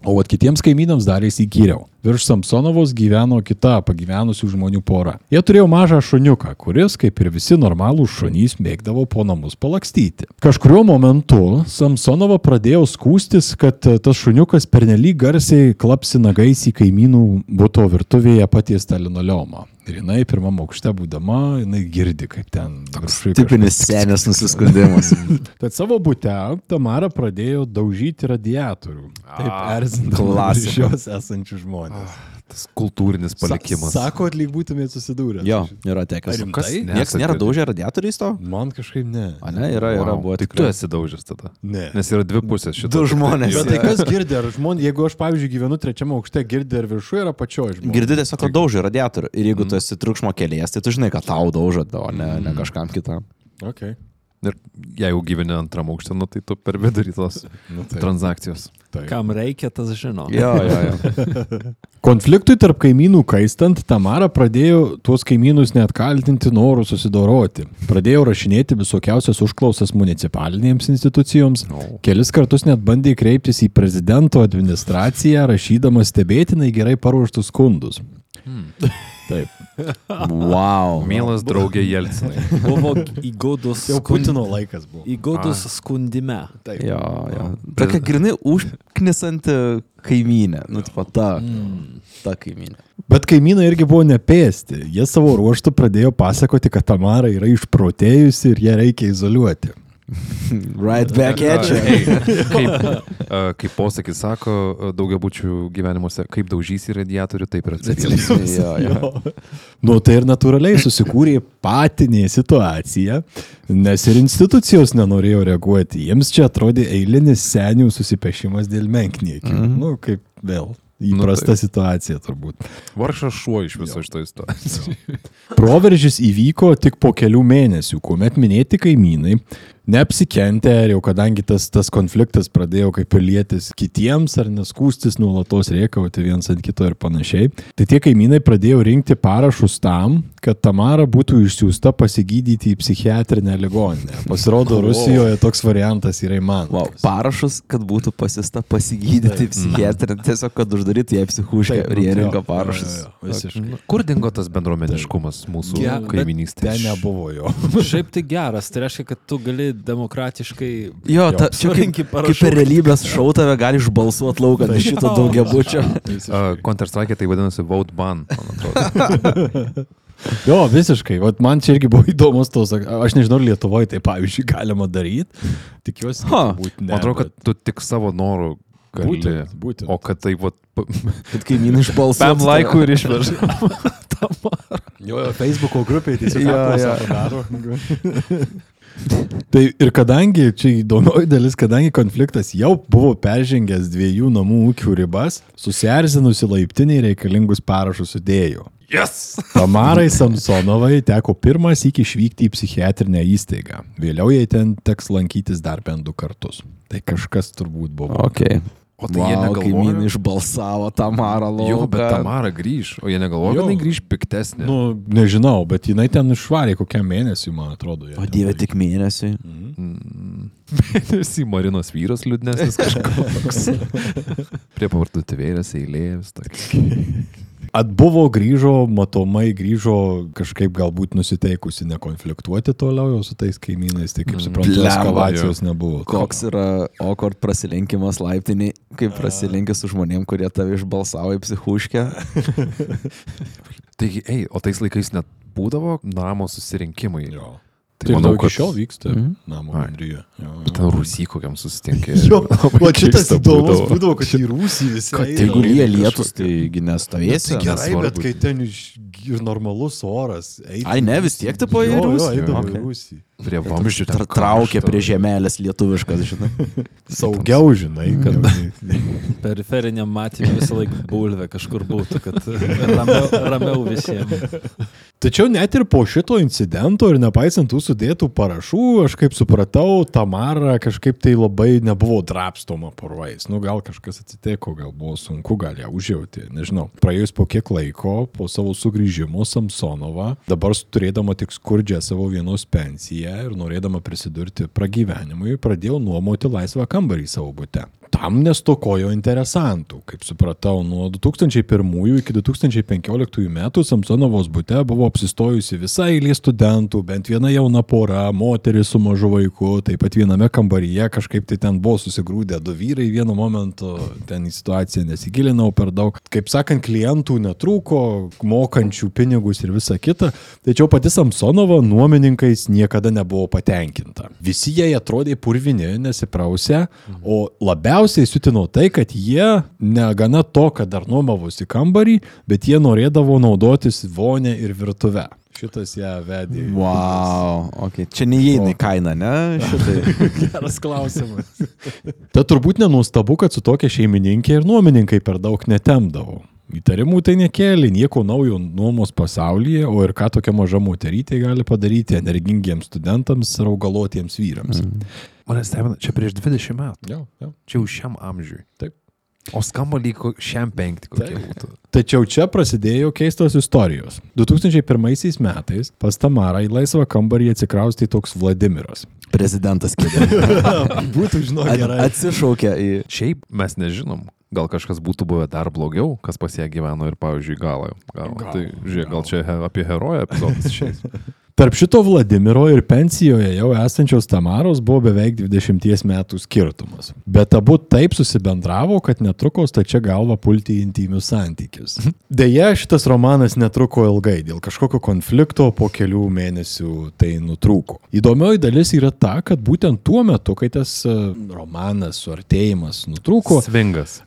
O vat kitiems kaimynams darėsi įkyriau. Virš Samsonovos gyveno kita pagyvenusių žmonių pora. Jie turėjo mažą šuniuką, kuris, kaip ir visi normalūs šunys, mėgdavo po namus palakstyti. Kažkurio momentu Samsonova pradėjo skūstis, kad tas šuniukas pernelyg garsiai klapsi nagais į kaimynų būto virtuvėje patiestą linoleumą. Ir jinai pirmam aukšte būdama, jinai girdi, kaip ten viršuj Tipinis senės nusiskundimas. Tad savo būte Tamara pradėjo daužyti radiatorių. Taip erzindama klasika. iš jos žmonės. Tas kultūrinis palikimas. Sa Sako, lyg būtumėte susidūrę. Jo, yra rimtai? Kas? Niekas nėra daužę radiatoriais to? Man kažkaip ne. A ne, yra, yra, Wow. buvo Tai tu esi daužęs tada. Ne. Nes yra dvi pusės šito. Du žmonės. Bet tai kas girdi, ar žmonės, jeigu aš, pavyzdžiui, gyvenu trečiame aukšte, girdi, ar viršuje, ar apačioje žmonės. Girdi tiesiog, kad daužai radiatorių. Ir jeigu tu esi triukšmo kelias, tai tu žinai, kad tau daužo, o ne, ne kažkam kitam. Okay. Ir jeigu gyveni antram aukšte, nu, tai tu per vidurį tos Nu, tai, transakcijos. Tai. Kam reikia, tas žino. Jo, jo, jo. Konfliktui tarp kaimynų kaistant, Tamara pradėjo tuos kaimynus net kaltinti norų susidoroti. Pradėjo rašinėti visokiausias užklausas municipalinėms institucijoms. Kelis kartus net bandė kreiptis į prezidento administraciją, rašydamas stebėtinai gerai paruoštus skundus. Taip. Wow. Mielas draugė Jelcinai. Buvo įgudus, Jau. Putino laikas buvo. įgudus skundime. Taip. Jo, jo. Tokia grinai užknisanti kaimynė. Nu, tipo, ta, ta kaimynė. Bet kaimynai irgi buvo nepėsti. Jie savo ruoštų pradėjo pasakoti, kad Tamara yra išprotėjusi ir ją reikia izoliuoti. Right back at you. Ei, kaip, kaip posakis sako, a, daugiabučių gyvenimuose, kaip daužys į radiatorių, taip ir atsiliepia. Jo, jo. Nu, tai ir natūraliai susikūrė patinė situacija, nes ir institucijos nenorėjo reaguoti. Jiems čia atrodė eilinis senių susipešimas dėl menkniekių. Mm -hmm. Nu, kaip vėl. Įprasta nu, situacija turbūt. Varšas šuo iš viso šito istorijos. Proveržis įvyko tik po kelių mėnesių, kuomet minėti kaimynai neapsikentę ir jau kadangi tas, tas konfliktas pradėjo kaip pilietis kitiems ar neskūstis nuolatos riekauti viens ant kito ir panašiai, tai tie kaimynai pradėjo rinkti parašus tam, kad Tamara būtų išsiųsta pasigydyti į psichiatrinę ligoninę. Pasirodo, wow. Rusijoje toks variantas yra įmanomas. Wow. Parašus, kad būtų pasista pasigydyti psichiatrinę, tiesiog kad uždarytų ją psichuškę ir jie rinko parašus. Jo, jo, visiškai. Kur dingo tas bendruomeniškumas mūsų bet kaiminystėje? Ten nebuvo jo. Šiaip tai geras, tai reiškia, kad tu gali demokratiškai... Jo, ta, čia kaip, kaip per realybės šau tave gali išbalsuoti laukant iš šito daugiabučio. Uh, Counter-Strike tai vadinasi Vote Ban, man atrodo. Jo, visiškai. Vat man čia irgi buvo įdomus tos, aš nežinau, ar Lietuvoje tai pavyzdžiui galima daryti. Tikiuosi, Ha, ne. Man atrodo, kad bet- tu tik savo norų gali. Būtent, būtent. O kad tai vat, Kad kaimynai išbalsuotų. pam laikų ir išveža. Jo, jo, Facebook'o grupiai tiesiog Jo, jo. Tai ir kadangi, čia įdomioji dalis, kadangi konfliktas jau buvo peržengęs dviejų namų ūkių ribas, susierzinusi laiptiniai reikalingus parašus sudėjo. Yes! Tamarai Samsonovai teko pirmas iki išvykti į psichiatrinę įstaigą. Vėliau jai ten teks lankytis dar bent du kartus. Tai kažkas turbūt buvo. Okay. O tai jie Wow, negalvoja. kaimynai išbalsavo Tamarą lauką. Jo, bet Tamara grįž, o jie negalvoja, Jo. kad jinai grįž piktesnė. Nu, nežinau, bet jinai ten išvarė kokiam mėnesiui, man atrodo. O dieve, tik mėnesiui. Esi Marinos vyras liūdnesnis kažkoks. Prie parduotuvėlės eilės. Atbuvo, grįžo, matomai grįžo kažkaip galbūt nusiteikusi nekonfliktuoti toliau jau su tais kaimynais, tai kaip suprantu, eskalacijos nebuvo. Koks yra awkward prasilenkimas laiptiniai, kaip prasilenki su žmonėm, kurie tave išbalsavo į psichuškę. Taigi, ei, o tais laikais net būdavo namo susirinkimai. Jo. Tai Tai manau, kad- šiol vyksta Mhm. namo bendryje. Ten Rusy kokiam susitinkė. Jo, o šitas įdomus būdavo. kad į Rūsį visi. Kad jeigu lyja Kažkokie- lietus, taigi nestovėsi. Tai gerai, nesvarbu. bet kai ten iš, ir normalus oras. Ai, ne, vis tiek tipo į Jo, jo, eidavo į Rūsį. Prie vamzdžių ten Tra traukia karšta. prie žemelės lietuviškas, žinai. Saugiau, žinai, kad. Periferiniam matymui visą laiką bulvė kažkur būtų, kad ramiau, ramiau visiems. Tačiau net ir po šito incidento ir nepaisant tų sudėtų parašų, aš kaip supratau, Tamara kažkaip tai labai nebuvo drapstoma porvais. Nu, gal kažkas atsitiko, gal buvo sunku, gal ją užjauti, nežinau. Praėjus po kiek laiko, po savo sugrįžimo Samsonova, dabar turėdama tik skurdžią savo vienos pensiją ir norėdama prisidurti pragyvenimui, pradėjo nuomoti laisvą kambarį savo bute. Tam nestokojo interesantų. Kaip supratau, nuo 2001 iki 2015 metų Samsonovos bute buvo apsistojusi visa eilė studentų, bent viena jauna pora, moteris su mažu vaiku, taip pat viename kambaryje kažkaip tai ten buvo susigrūdę du vyrai vienu momentu, ten į situaciją nesigilinau per daug. Kaip sakant, klientų netrūko, mokančių pinigus ir visa kita, tačiau pati Samsonova nuomininkais niekada nebuvo patenkinta. Visi jai atrodė purvini, nesiprausę, o labiausiai sutino tai, kad jie negana to, kad dar nuomavosi kambarį, bet jie norėdavo naudotis vonę ir virtuvę. Šitas ją vedė. Wow, okay. čia neįeina į kainą, ne? Šitai. Geras klausimas. Tad turbūt nenustabu, kad su tokia šeimininkė ir nuomininkai per daug netemdavo. Įtarimų tai nekėlė, nieko naujo nuomos pasaulyje, o ir ką tokia maža moterytė gali padaryti energingiems studentams ir augalotiems vyrams. Mm. Mane stebina, čia prieš 20 metų. Jo, jo. Čia jau šiam amžiui. Taip. O skamba lyg šiam penkti kokie Taip. būtų. Tačiau čia prasidėjo keistos istorijos. 2001 metais pas Tamarą į laisvą kambarį atsikraustė toks Vladimiras. Prezidentas kėdė. Būtų, žinok, Atsišaukė į... Šiaip mes nežinom. Gal kažkas būtų buvę dar blogiau, kas pas ją gyveno ir, pavyzdžiui, galą. Gal, Gal, tai žiūrėk, gal gal. čia apie heroją epizodas išeis. Tarp šito Vladimiro ir pensijoje jau esančios Tamaros buvo beveik 20 metų skirtumas. Bet abu taip susibendravo, kad netruko stačia galva pulti į intymius santykius. Deja, šitas romanas netruko ilgai, dėl kažkokio konflikto po kelių mėnesių tai nutrūko. Įdomioji dalis yra ta, kad būtent tuo metu, kai tas e, romanas, suartėjimas nutrūko, Svingas.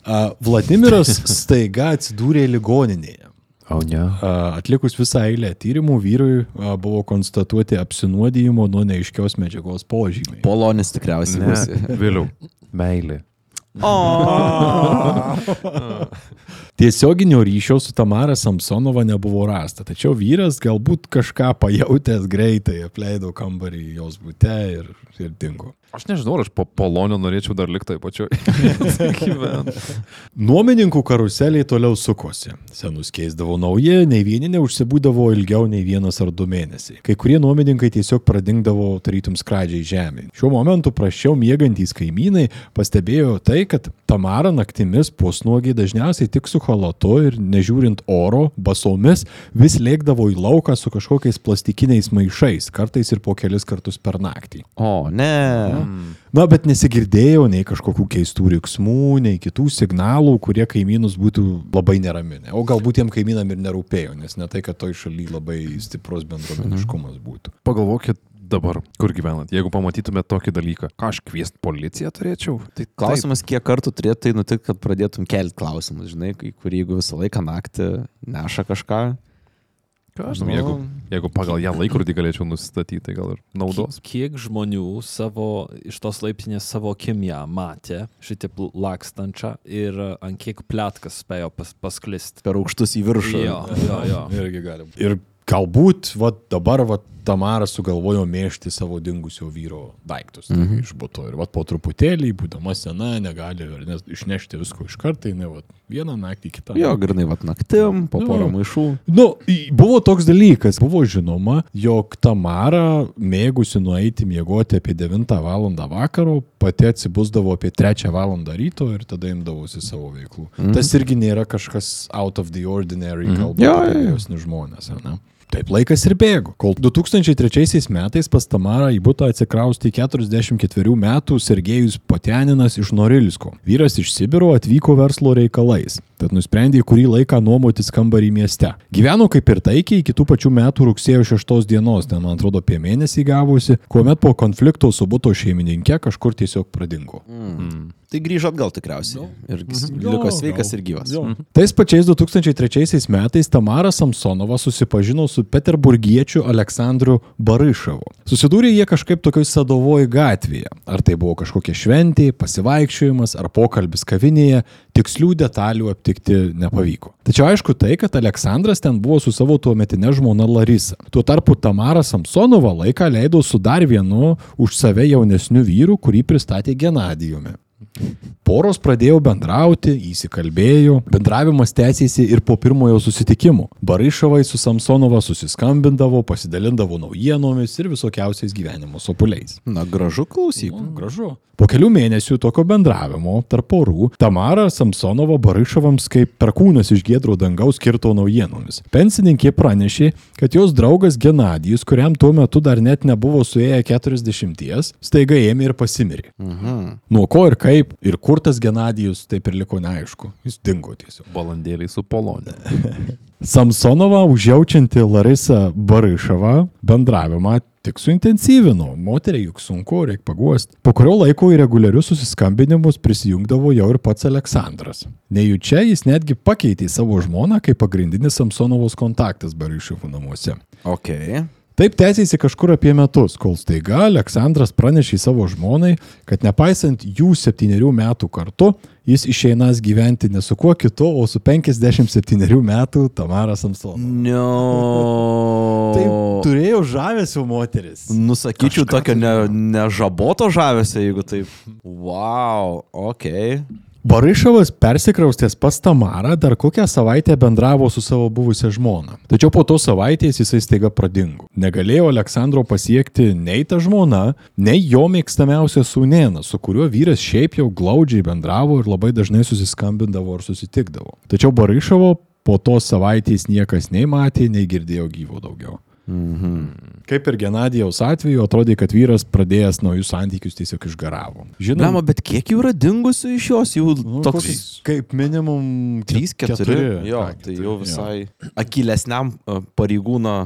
Vladimiras staiga atsidūrė ligoninėje. O ne. A, Atlikus visą eilę tyrimų vyrui buvo konstatuoti apsinuodijimo nuo neaiškios medžiagos požymiai. Polonis tikriausiai bus. Vėliau. Meilė. Tiesioginio ryšio su Tamara Samsonova nebuvo rasta, tačiau vyras galbūt kažką pajutęs greitai apleido kambarį jos būte ir, ir dingo. Aš nežinau, ar aš po Polonio norėčiau dar likti pačioj. gyventi. Nuomininkų karuseliai toliau sukosi. Senus keisdavo nauji, nei vieni neužsibūdavo ilgiau nei vienas ar du mėnesiai. Kai kurie nuomininkai tiesiog pradingdavo tarytum skradžiai žemė. Šiuo momentu prašiau miegantys kaimynai pastebėjo tai, kad Tamara naktimis pusnuogiai dažniausiai tik su halatu ir nežiūrint oro, basomis vis lėkdavo į lauką su kažkokiais plastikiniais maišais, kartais ir po kelis kartus per naktį. O, ne. Na, bet nesigirdėjau nei kažkokių keistų riksmų, nei kitų signalų, kurie kaimynus būtų labai neraminę. O galbūt tiem kaimynam ir nerūpėjo, nes ne tai, kad toj šalyje labai stiprus bendruomeniškumas būtų. Pagalvokit dabar, kur gyvenat. Jeigu pamatytumėt tokį dalyką, ką aš kviest policiją turėčiau, tai Klausimas, kiek kartų turėtų tai nutikti, kad pradėtum kelti klausimus, žinai, į kurį jeigu visą laiką naktį neša kažką. Ką aš žinau, jeigu, jeigu pagal ją laikrodį galėčiau nusistatyti, tai gal ir naudos. Kiek žmonių savo, iš tos laiptinės savo kimją matė šitaip lakstančią ir ant kiek plėtkas spėjo pas, pasklisti. Per aukštus į viršų. Jo, jo, jo. Irgi gali būti. Ir galbūt va, dabar va, Tamara sugalvojo mėšti savo dingusio vyro daiktus mm -hmm. iš būto. Ir va, po truputėlį, būdama sena, negali ar ne, išnešti visko iš karto, ne va, vieną naktį, kitą. Jo, grinai, vat naktim, po Jo. porą maišų. Nu, buvo toks dalykas, buvo žinoma, jog Tamara mėgusi nueiti miegoti apie 9 val. vakaro, pati atsibusdavo apie 3 val. ryto ir tada imdavosi savo veiklų. Mm. Tas irgi nėra kažkas out of the ordinary, mm. kalbant Jo, apie vyresnius žmonės, ar ne? Taip laikas ir bėgo. Kol 2003 metais pas Tamarą į būtą atsikraustė 44 metų Sergejus Poteninas iš Norilsko. Vyras iš Sibiro atvyko verslo reikalais, tad nusprendė kurį laiką nuomotis kambarį mieste. Gyveno kaip ir taikiai iki tų pačių metų rugsėjo 6 dienos, ten man atrodo apie mėnesį gavusi, kuomet po konflikto su būto šeimininkė kažkur tiesiog pradingo. Mm. Tai grįžo atgal tikriausiai. Ir Mhm. liko sveikas ir gyvas. Tais pačiais 2003 metais Tamara Samsonova susipažino su peterburgiečiu Aleksandru Baryšovu. Susidūrė jie kažkaip tokioj sadovoje gatvėje. Ar tai buvo kažkokia šventė, pasivaikščiojimas ar pokalbis kavinėje, tikslių detalių aptikti nepavyko. Tačiau aišku tai, kad Aleksandras ten buvo su savo tuometinė žmona Larisa. Tuo tarpu Tamara Samsonova laiką leido su dar vienu už save jaunesniu vyru, kurį pristatė Genadijumi. Poros pradėjo bendrauti, įsikalbėjo, bendravimas tęsėsi ir po pirmojo susitikimo. Baryšavai su Samsonova susiskambindavo, pasidalindavo naujienomis ir visokiausiais gyvenimo sopuliais. Na, gražu klausyk. Gražu. Po kelių mėnesių tokio bendravimo tarp porų Tamara Samsonova Baryšavams kaip perkūnas iš gėdro dangaus kirto naujienomis. Pensininkė pranešė, kad jos draugas Genadijus, kuriam tuo metu dar net nebuvo suėję 40, staiga ėmė ir pasimirė. Mhm. Nuo ko ir kaip ir kur tas Genadijus taip ir liko neaišku. Jis dingo tiesiog. Balandėliai su Polonė. Samsonova užjaučianti Larisa Baryšava bendravimą tik suintensyvino. Moteriai juk sunku, reikia paguosti. Po kurio laiko į reguliarius susiskambinimus prisijungdavo jau ir pats Aleksandras. Nejučia jis netgi pakeitė savo žmoną kaip pagrindinis Samsonovos kontaktas Baryšavų namuose. Ok. Taip tęsėsi kažkur apie metus, kol staiga Aleksandras pranešė savo žmonai, kad nepaisant jų septyniarių metų kartu, jis išeinas gyventi ne su kuo kitu, o su 57 metų Tamara Samsonova. No. Tai turėjo žavesio moteris. Nusakyčiau tokio ne, nežaboto žavesio, jeigu taip. Wow, ok. Baryšavas persikraustęs pas Tamarą dar kokią savaitę bendravo su savo buvusią žmoną. Tačiau po to savaitės jisai staiga pradingo. Negalėjo Aleksandro pasiekti nei ta žmona, nei jo mėgstamiausias sūnėnas, su kuriuo vyras šiaip jau glaudžiai bendravo ir labai dažnai susiskambindavo ar susitikdavo. Tačiau Baryšavo po tos savaitės niekas nei matė, nei girdėjo gyvo daugiau. Mhm. Kaip ir Genadijaus atveju, atrodė, kad vyras pradėjęs naujus santykius tiesiog išgaravo. Blema, bet kiek jų yra dingusių iš jos? Jau nu, toks... koks kaip minimum 3-4. Jo, Ai, tai keturi, jau jo. visai akilesniam e, pareigūno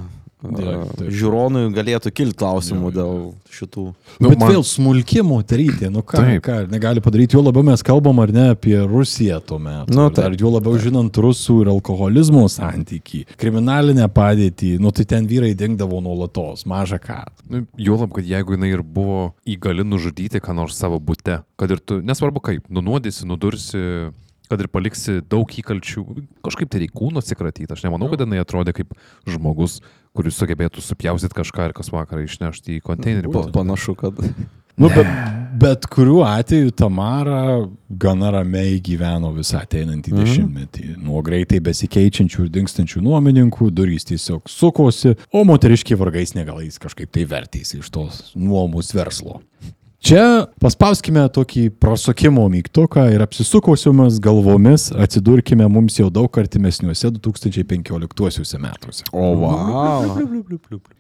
Taip, taip. žiūronui galėtų kilti klausimų Jo, jo, dėl šitų. Nu, bet man- vėl smulki moterytė, nu ką, Taip. ką negali padaryti, jo labiau mes kalbam ar ne apie Rusiją tuo metu. Nu, ar, taip. ar jo labiau žinant rusų ir alkoholizmo santykį, kriminalinę padėtį, nu tai ten vyrai dingdavo nuolatos, maža ką. Nu, Juolab, kad jeigu jinai ir buvo įgali nužudyti ką nors savo būte, kad ir tu, nesvarbu kaip, nunuodysi, nudursi, kad ir paliksi daug įkalčių, kažkaip tai reikia kūno atsikratyti. Aš nemanau, kad jinai atrodė kaip žmogus, kuris sugebėtų supjaustyti kažką ir kas vakarą išnešti į konteinerį. Pa, panašu, kad. Nu, bet, bet kuriuo atveju Tamara gana ramiai gyveno visą ateinantį Mhm. dešimtmetį. Nuo greitai besikeičiančių ir dinkstančių nuomininkų durys tiesiog sukosi, o moteriški vargais negalais kažkaip tai vertėsi iš tos nuomos verslo. Čia paspauskime tokį prasukimo mygtuką ir apsisukosiomis galvomis atsidurkime mums jau daug artimesniuose 2015 metuose. O, wow.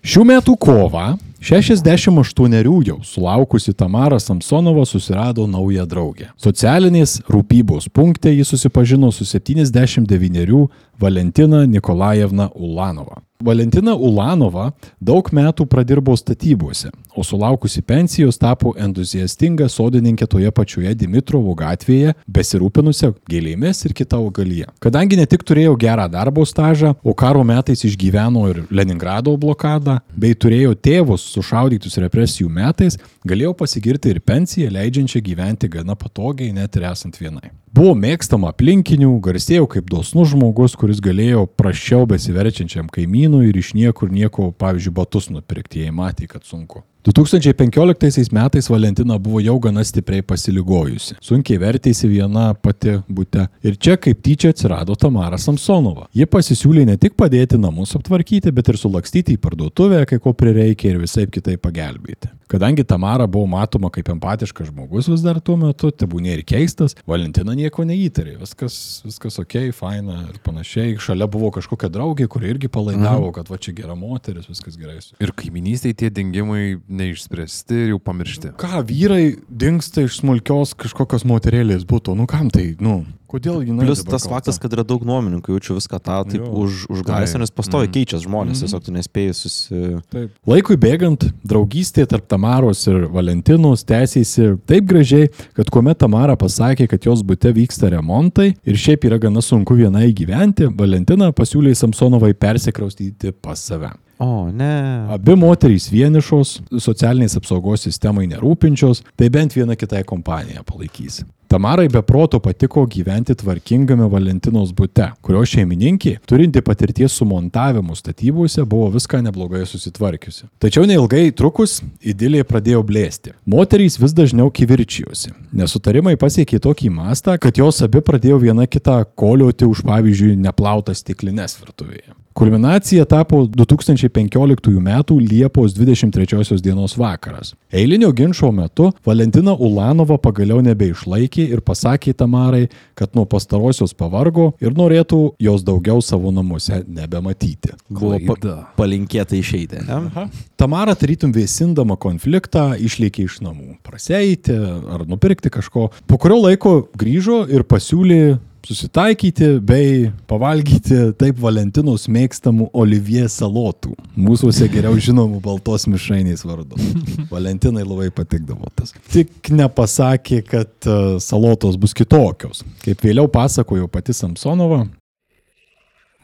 Šių metų kovą 68 jau sulaukusi Tamara Samsonova susirado naują draugę. Socialinės rūpybos punkte jis susipažino su 79 Valentina Nikolajevna Ulanova. Valentina Ulanova daug metų pradirbo statybose, o sulaukusi pensijos tapo entuziastinga sodininkė toje pačioje Dimitrovo gatvėje, besirūpinusią gėlėmis ir kitą augalyje. Kadangi ne tik turėjo gerą darbo stažą, o karo metais išgyveno ir Leningrado blokadą, bei turėjo tėvus sušaudytus represijų metais, galėjo pasigirti ir pensiją, leidžiančią gyventi gana patogiai, net ir esant vienai. Buvo mėgstama aplinkinių, garsėjo kaip dosnus žmogus, kuris galėjo prašiau besiverčiančiam kaimynui ir iš niekur nieko, pavyzdžiui, batus nupirkti, jei matė, kad sunku. 2015 metais Valentina buvo jau gana stipriai pasiligojusi. Sunkiai vertėsi viena pati būte. Ir čia kaip tyčia atsirado Tamara Samsonova. Ji pasisiūlė ne tik padėti namus aptvarkyti, bet ir sulakstyti į parduotuvę, kai ko prireikia ir visai kitaip pagelbėti. Kadangi Tamara buvo matoma kaip empatiškas žmogus vis dar tuo metu, tebūnė ir keistas, Valentina nieko neįtarė. Viskas, viskas ok, faina ir panašiai. Šalia buvo kažkokia draugė, kuri irgi palaidavo, kad va čia gera moteris, viskas gerai. Ir kaiminystėje tie dingimai neišspręsti ir jau pamiršti. Ką vyrai dinksta iš smulkios kažkokios moterėlės būtų, nu kam tai, nu, kodėl jinai. Plus dabar tas kalta? faktas, kad yra daug nuomininkų, jaučiu viską tą taip Jo. už, užgaisę, nes pastovi Mhm. keičia žmonės, tiesiog tu nespėjai susi... Taip. Laikui bėgant, draugystė tarp Tamaros ir Valentinos tęsėsi taip gražiai, kad kuomet Tamara pasakė, kad jos būte vyksta remontai ir šiaip yra gana sunku vienai gyventi, Valentina pasiūlė Samsonovai persikraustyti pas save. O, ne. Abi moterys vienišos, socialinės apsaugos sistemai nerūpinčios, tai bent viena kitai kompaniją palaikys. Tamarai be proto patiko gyventi tvarkingame Valentinos bute, kurio šeimininkė, turinti patirties su montavimu statybose, buvo viską neblogai susitvarkiusi. Tačiau neilgai trukus, idilė pradėjo blėsti. Moterys vis dažniau kivirčijosi. Nesutarimai pasiekė tokį mastą, kad jos abi pradėjo viena kitą kolioti už, pavyzdžiui, neplautas stiklinės virtuvėje. Kulminacija tapo 2015 m. Liepos 23 dienos vakaras. Eilinio ginčio metu Valentina Ulanova pagaliau nebeišlaikė ir pasakė Tamarai, kad nuo pastarosios pavargo ir norėtų jos daugiau savo namuose nebematyti. Buvo pa palinkėta išeiti, ne? Tamara tarytum vėsindama konfliktą išlėkė iš namų. Praseiti ar nupirkti kažko. Po kurio laiko grįžo ir pasiūlė susitaikyti bei pavalgyti taip Valentinos mėgstamų Olivier salotų. Mūsųse geriau žinomų baltos mišrainės vardu. Valentinai labai patikdavo tas. Tik nepasakė, kad e, salotos bus kitokios. Kaip vėliau pasakojo pati Samsonova,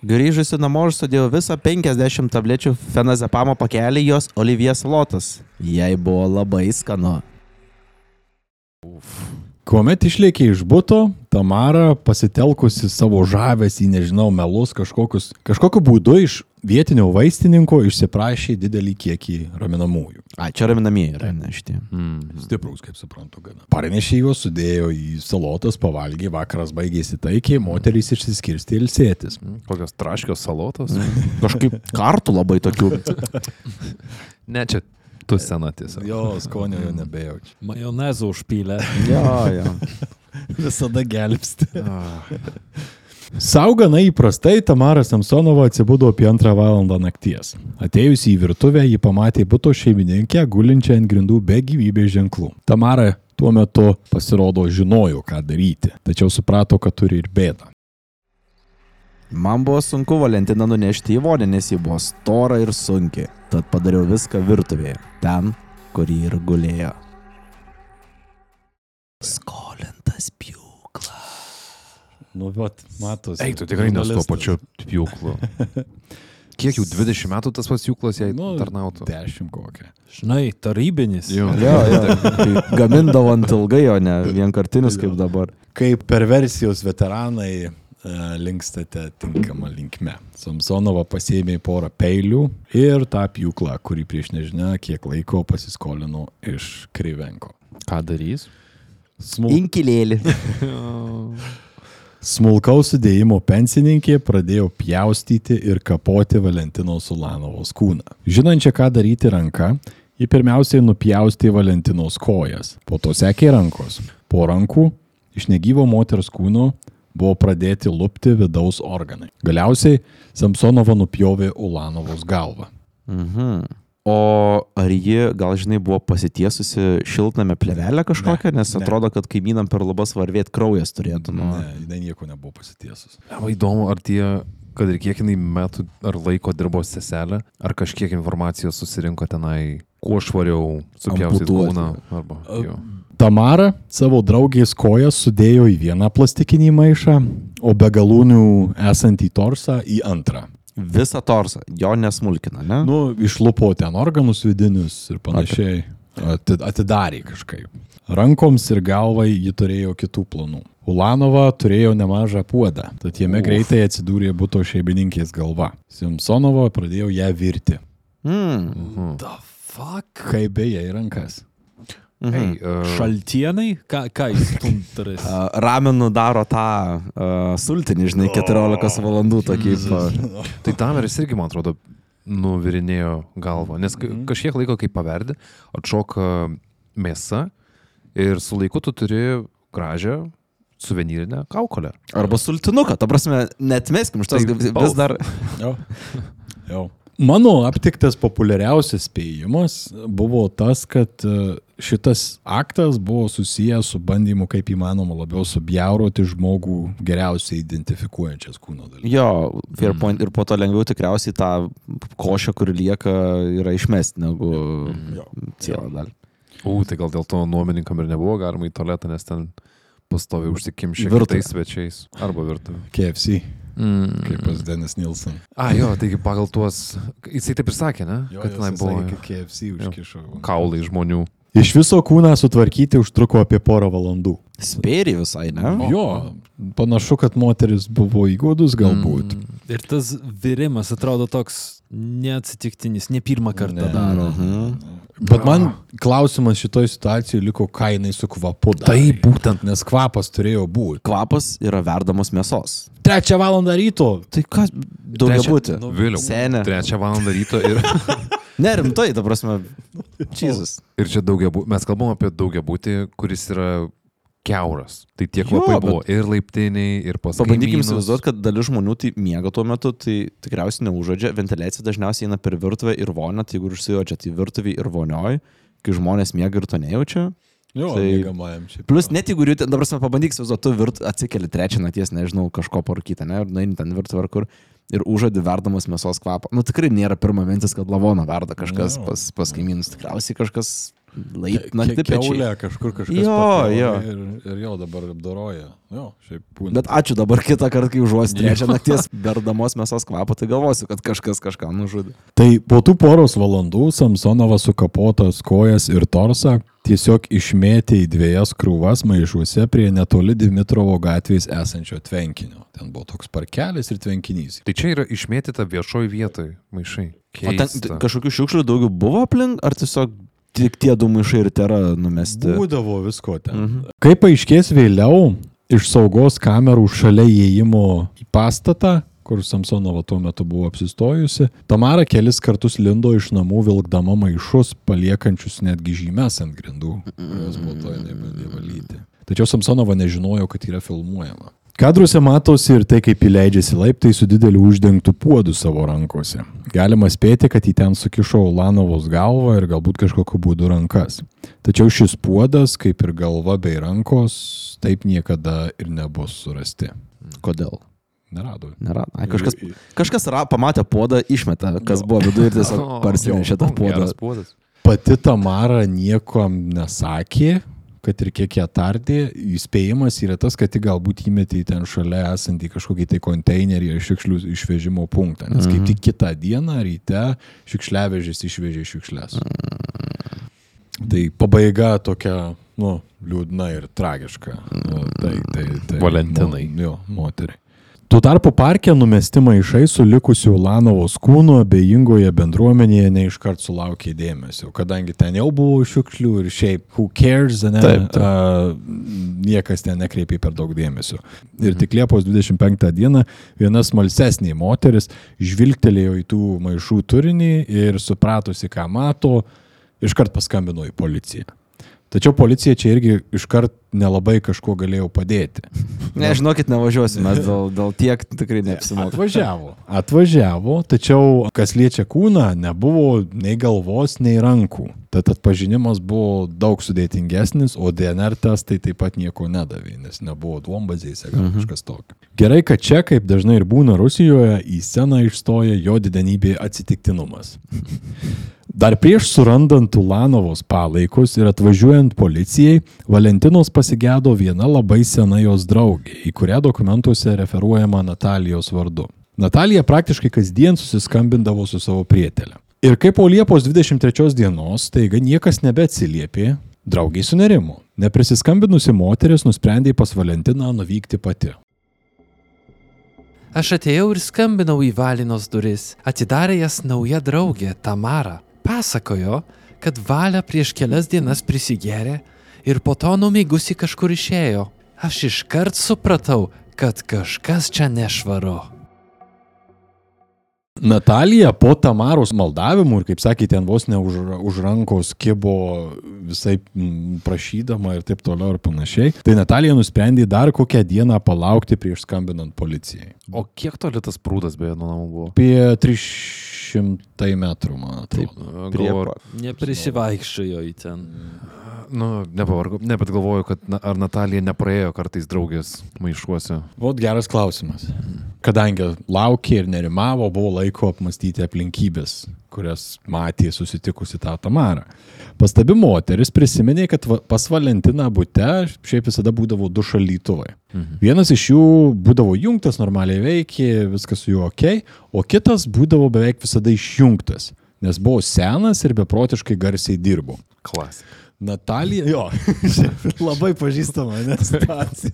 Grįžusi namo aš sudėjau visą 50 tablečių fenazepamo pakelį jos Olivier salotas. Jai buvo labai skanu. Kuomet išlėkė iš būto, Tamara pasitelkusi savo žavesį, nežinau, melus kažkokius, kažkokiu būdu iš vietinio vaistininko išsiprašė didelį kiekį raminamųjų. A, čia raminamieji yra, ne šitie. Mm. Stiprus, kaip suprantu, gana. Parnešė juos, sudėjo į salotas, pavalgė, vakaras baigėsi taikiai, moterys išsiskirstė ilsėtis. Kokios traškios salotos? Kažkaip kartų labai tokių. ne, čia tu sena tiesiog. Jo, skonio jo nebejaučiu. Majonezą užpylę. jo, jo. Visada gelbsti. Sau gana įprastai Tamara Samsonova atsibudo apie antrą valandą nakties. Atėjusi į virtuvę, ji pamatė būto šeimininkę gulinčią ant grindų be gyvybės ženklų. Tamara tuo metu pasirodo žinojo, ką daryti, tačiau suprato, kad turi ir bėdą. Man buvo sunku Valentiną nunešti į vonę, nes ji buvo stora ir sunki. Tad padariau viską virtuvėje, ten, kur ji ir gulėjo. Skolintas pjūklas. Nu, vat, matos. Eik, tu tikrai ne su tuo žurnalistas. pačiu pjūklu. Kiek jau 20 metų tas pats pjūklas jai Nu, tarnautų? Dešimt kokią. Žinai, tarybinis. Jo. Jo, jo. kai Gamindavo ant ilgai, o ne vienkartinius kaip dabar. Kaip perversijos veteranai linkstate tinkamą linkme. Samsonova pasėmė porą peilių ir tą pjūklą, kurį prieš nežinia kiek laiko pasiskolino iš Kryvenko. Ką darys? Smul... Inkilėlį. Smulkaus sudėjimo pensininkė pradėjo pjaustyti ir kapoti Valentinos Ulanovos kūną. Žinančia, ką daryti ranka, ji pirmiausiai nupjaustė Valentinos kojas, po to sekė rankos. Po rankų iš negyvo moters kūno buvo pradėti lupti vidaus organai. Galiausiai Samsonova nupjovė Ulanovos galvą. Mhm. O ar ji, gal žinai, buvo pasitiesusi šiltname plevelę kažkokią, Ne, nes ne. atrodo, kad kaimynam per lubas varvėt kraujas turėtų. Nu. Ne, jinai nieko nebuvo pasitiesus. O įdomu, ar tie, kad ir kiek jinai metų ar laiko dirbo seselė, ar kažkiek informacijos susirinko tenai, kuo švariau Amputuoti. kūną. Arba, jo. Tamara savo draugės kojas sudėjo į vieną plastikinį maišą, o be galūnių esantį torsą į antrą. Visą torsą, jo nesmulkina, ne? Nu, išlupo ten organus vidinius ir panašiai. Ati- Atidarė kažkaip. Rankoms ir galvai ji turėjo kitų planų. Ulanova turėjo nemažą puodą, tad jame Uf. greitai atsidūrė būto šeimininkės galva. Simpsonova pradėjo ją virti. Mm. The fuck? Kaip beje į rankas. Mhm. Ei, uh, Šaltienai? Ką, ką jis tuntaris? A, Ramenų daro tą uh, sultinį, žinai, 14 valandų tokį. Pa... Tai Tameris irgi, man atrodo, nuvirinėjo galvą, nes ka- kažkiek laiko, kai paverdi, atšoka mėsa ir su laiku tu turi gražią suvenyrinę kaukolę. Arba sultinuką, ta prasme, netmeskim tos, Tai vis dar. Jo. Jo. Mano aptiktas populiariausias spėjimas buvo tas, kad e, šitas aktas buvo susijęs su bandymu kaip įmanoma labiau subjauroti žmogų geriausiai identifikuojančias kūno dalis. Jo, fair point. Ir po to lengviau tikriausiai tą košę, kuri lieka, yra išmesti negu cielą dalį. U, tai gal dėl to nuomininkam ir nebuvo galima į tualetą, nes ten pastovi užsikimšę Virtuvė. kitais svečiais. Arba virtuvė. KFC, Mm. kaip pas Denis Nilsson. A, jo, taigi pagal tuos, jisai taip ir sakė, ne? kad tenai buvo KFC užkišo. kaulai žmonių. Iš viso kūną sutvarkyti užtruko apie porą valandų. Spėri visai, ne? Jo, panašu, kad moteris buvo įgūdus galbūt. Mm. Ir tas virimas atrodo toks neatsitiktinis, ne pirmą kartą Ne. daro. Mhm. Bet man klausimas šitoje situacijoje liko, ką jinai su kvapu darė. Taip, būtent. Nes kvapas turėjo būti. Kvapas yra verdamos mėsos. Trečią valandą ryto. Tai kas daugia būti? Nu, Vėliau. Senė. Trečią valandą ryto ir, Nerimtai, ta prasme. Čyzus. ir čia daugia būti. Mes kalbam apie daugia būti, kuris yra keuras. Tai tiek Jo, bet- buvo ir laiptiniai, ir pas Pabandykim kaimynus. įsivaizduoti, kad dalis žmonių tai miega tuo metu, tai tikriausiai neužodžia. Ventiliacija dažniausiai eina per virtuvę ir vonę, tai jeigu užsijodžia, tai virtuvė ir vonioj, kai žmonės miega ir to nejaučia. Jo, Tai- mėgamajam čia. Plus net jeigu dabar pabandyk įsivaizduoti, tu virt, atsikeli trečią nakties, nežinau, kažko parkyti, ne, ir nueini ten virtuvę ar kur. Ir užžadi verdamas mėsos kvapą. Nu tikrai nėra pirma mintis, kad lavoną verda kažkas Jo. pas, pas kaimynus. Tikriausiai kažkas lait Na, naktį pečiai. keulė kažkur kažkas. Jo, jo. Ir, ir jau dabar apdoroja. Jo, šiaip būna. Bet ačiū dabar kitą kartą, kai užuosi trečią nakties verdamos mėsos kvapą, tai galvosiu, kad kažkas kažką nužudė. Tai po tų poros valandų Samsonovas sukapotas kojas ir torsą tiesiog išmėtė į dviejas krūvas maišuose prie netoli Dimitrovo gatvės esančio tvenkinio. Ten buvo toks parkelis ir tvenkinys. Tai čia yra išmėtyta viešoji vietoj maišai. O ten Keista. kažkokių šiukšlių daugiau buvo aplink, ar tiesiog tik tie du maišai ir tėra numesti? Būdavo visko ten. Mhm. Kaip paaiškės vėliau, iš saugos kamerų šalia įėjimo į pastatą, kur Samsonova tuo metu buvo apsistojusi, Tamara kelis kartus lindo iš namų vilkdama maišus, paliekančius netgi žymes ant grindų, kurios po to jinai bandė valyti. Tačiau Samsonova nežinojo, kad yra filmuojama. Kadruose matosi ir tai, kaip įleidžiasi laiptai su dideliu uždengtu puodu savo rankose. Galima spėti, kad į ten sukišo Ulanovos galvą ir galbūt kažkokiu būdu rankas. Tačiau šis puodas, kaip ir galva bei rankos, taip niekada ir nebus surasti. Kodėl? Nerado. Nėra. Ai, kažkas, kažkas ra, pamatė puodą, išmetė, kas buvo viduje ir tiesiog parsinešė tą puodą. Pati Tamara niekam nesakė, kad ir kiek ją tardė, įspėjimas yra tas, kad ji galbūt įmetė į ten šalia esantį kažkokį tai konteinerį ar šiukšlių išvežimo punktą. Nes kaip tik kitą dieną ryte šiukšliavežis išvežė šiukšlės. Tai pabaiga tokia, nu, liūdna ir tragiška. Nu, Tai, tai, tai, Valentinai. Mo, jo, moteriai. Tuo tarpu parke numesti maišai su likusiu Ulanovos kūnu abejingoje bendruomenėje neiškart sulaukė dėmesio, kadangi ten jau buvo šiukšlių ir šiaip, who cares, ne, Taip, taip. A, niekas ten nekreipė per daug dėmesio. Ir tik Liepos 25 dieną viena smalsesnė moteris žvilgtelėjo į tų maišų turinį ir supratusi, ką mato, iškart paskambino į policiją. Tačiau policija čia irgi iškart nelabai kažkuo galėjo padėti. Ne, žinokit, nevažiuosim, mes dėl, dėl tiek tikrai neapsimoka. Atvažiavo. Atvažiavo, tačiau kas liečia kūną, nebuvo nei galvos, nei rankų. Tad atpažinimas buvo daug sudėtingesnis, o DNR testai taip pat nieko nedavė, nes nebuvo duombazėse gal kažkas tokio. Gerai, kad čia, kaip dažnai ir būna Rusijoje, į sceną išstoja jo didenybė atsitiktinumas. Dar prieš surandant Ulanovos palaikus ir atvažiuojant policijai, Valentinos pasigėdo viena labai sena jos draugė, į kurią dokumentuose referuojama Natalijos vardu. Natalija praktiškai kasdien susiskambindavo su savo prietelė. Ir kaip po Liepos 23 dienos, taiga niekas nebeatsiliepė, draugiai sunerimo. Neprisiskambinusi moteris nusprendė pas Valentiną nuvykti pati. Aš atėjau ir skambinau į Valinos duris. Atidarė jas nauja draugė Tamara. Pasakojo, kad Valia prieš kelias dienas prisigėrė ir po to numigusi kažkur išėjo. Aš iškart supratau, kad kažkas čia nešvaru. Natalija po Tamaros maldavimų ir, kaip sakė, ten vos ne už, už rankos kibo visai mm, prašydama ir taip toliau ir panašiai, tai Natalija nusprendė dar kokią dieną palaukti prieš skambinant policijai. O kiek toli tas prūdas beje nuo namų buvo? Apie 300 metrų, man atrodo. Prie, Galvoju, Neprisivaikščiojo į ten. Nu, nepavargu, ne, bet galvoju, kad na, ar Natalija nepraėjo kartais draugės maišuose. Vot geras klausimas. Kadangi laukė ir nerimavo, buvo laiko apmastyti aplinkybės, kurias matė susitikusi tą Tamarą. Pastabi moteris prisiminė, kad pas Valentiną būte šiaip visada būdavo du šalytuvai. Mhm. Vienas iš jų būdavo jungtas, normaliai veikė, viskas su juo ok, o kitas būdavo beveik visada išjungtas, nes buvo senas ir beprotiškai garsiai dirbo. Klasika. Natalija, jo, labai pažįstama, nes situacija.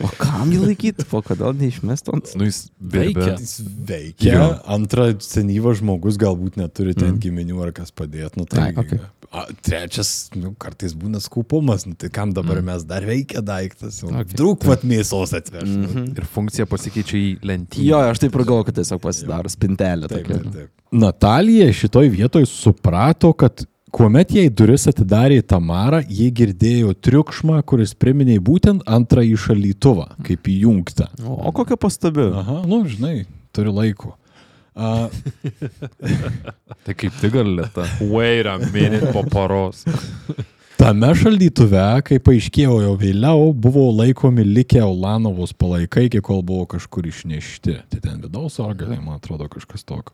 o kam jį laikyti, o kodėl neišmest ant... Nu, jis Veikia. Jis veikia. Jo. Antra, senyvas žmogus galbūt neturi ten mm. giminių ar kas padėt. Nu, tai, Ai, okei. A, trečias, nu, kartais būna skupumas, nu, tai kam dabar mm. mes dar veikia daiktas. Okay. Drūk vat mėsos atveš. Mm -hmm. Ir funkcija pasikeičia į lentyną. Jo, aš taip ir galvoju, kad tiesiog pasidaro spintelė taip, tokia. taip, taip. Natalija šitoj vietoj suprato, kad kuomet jai duris atidarė Tamara, jie girdėjo triukšmą, kuris priminė būtent antrąjį šalytuvą, kaip įjungtą. O, o kokia pastabi? Aha, nu, žinai, turi laiko. A, Tai kaip tik gal lėta. Wait a minute po paros. Tame šaldytuve, kaip paaiškėjo jau vėliau, buvo laikomi likę Ulanovos palaikai, iki kol buvo kažkur išnešti. Tai ten vidaus organai, man atrodo, kažkas tokio.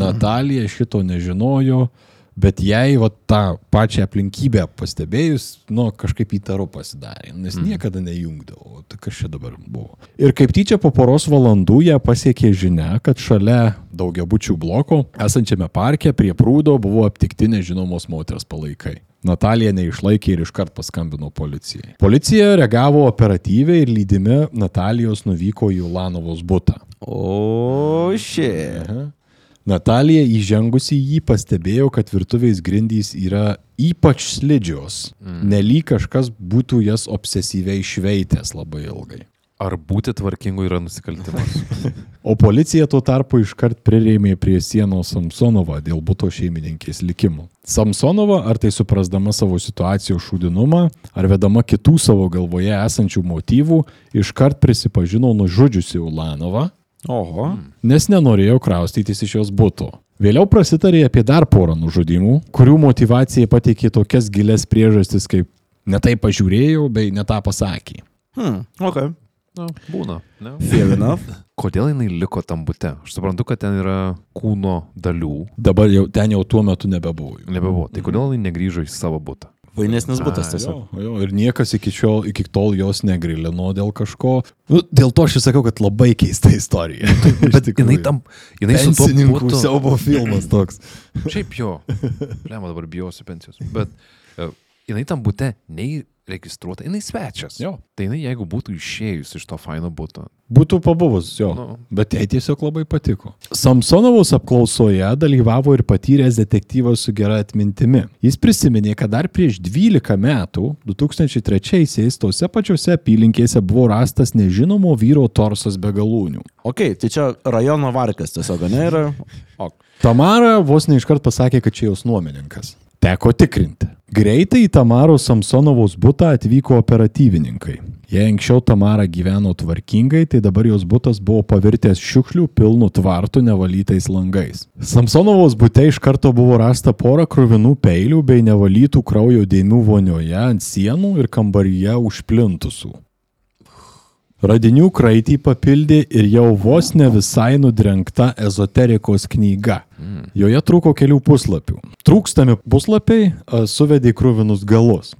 Natalija šito nežinojo, bet jai va, tą pačią aplinkybę pastebėjus, nu, kažkaip įtaru pasidarė, nes niekada nejungdavo. Tai kas čia dabar buvo. Ir kaip tyčia po poros valandų ją pasiekė žinia, kad šalia daugiabučių bloko esančiame parke prie prūdo buvo aptikti nežinomos moters palaikai. Natalija neišlaikė ir iškart paskambino policijai. Policija reagavo operatyviai ir lydimi Natalijos nuvyko į Ulanovos būtą. O, šie. Natalija įžengusi jį pastebėjo, kad virtuvės grindys yra ypač slidžios. Mm. Nelyg kažkas būtų jas obsesyviai šveitęs labai ilgai. Ar būti tvarkingu yra nusikaltimas? O policija tuo tarpu iškart prirėmė prie sienos Samsonovą dėl būto šeimininkės likimo. Samsonova, ar tai suprasdama savo situacijos šūdinumą, ar vedama kitų savo galvoje esančių motyvų, iškart prisipažino nužudžiusi Ulanovą, Oho. nes nenorėjo kraustytis iš jos būtų. Vėliau prasitarė apie dar porą nužudimų, kurių motivacija pateikė tokias gilias priežastis kaip netai pažiūrėjau bei netą pasakė. Hmm. Ok. Na, būna. Ne? Fair enough. Kodėl jinai liko tam bute? Aš suprantu, kad ten yra kūno dalių. Dabar jau ten jau tuo metu nebebuvo. Nebebuvo. Tai kodėl jinai negryžo į savo butą? Vainesnis būtas tiesiog. Jo, jo, ir niekas iki, šiol, iki tol jos negrilino dėl kažko. Nu, dėl to aš ir sakau, kad labai keista istorija. Bet jinai tam, jinai su tuo butu. siaubo filmas toks. Šiaip jo. Lema dabar bijosiu pensijos. Bet uh, jinai tam bute nei registruota, jinai svečias. Jo. Tai jinai jeigu būtų išėjus iš to faino buto. Būtų pabuvus, jo. Nu. Bet jai tiesiog labai patiko. Samsonovos apklausoje dalyvavo ir patyręs detektyvas su gera atmintimi. Jis prisiminė, kad dar prieš 12 metų, 2003-aisiais, tose pačiose apylinkėse buvo rastas nežinomo vyro torsas be galūnių. Ok, tai čia rajono varkas tiesiog, ne? Ir... O. Tamara vos neiškart pasakė, kad čia jos nuomininkas. Teko tikrinti. Greitai į Tamaros Samsonovos butą atvyko operatyvininkai. Jei anksčiau Tamara gyveno tvarkingai, tai dabar jos butas buvo pavirtęs šiukšlių pilnų tvartų nevalytais langais. Samsonovos bute iš karto buvo rasta pora krovinų peilių bei nevalytų kraujo dėmių vonioje ant sienų ir kambaryje užplintusų. Radinių kraitį papildė ir jau vos ne visai nudrengta ezoterikos knyga. Joje trūko kelių puslapių. Trūkstami puslapiai suvedė į krūvinus galus.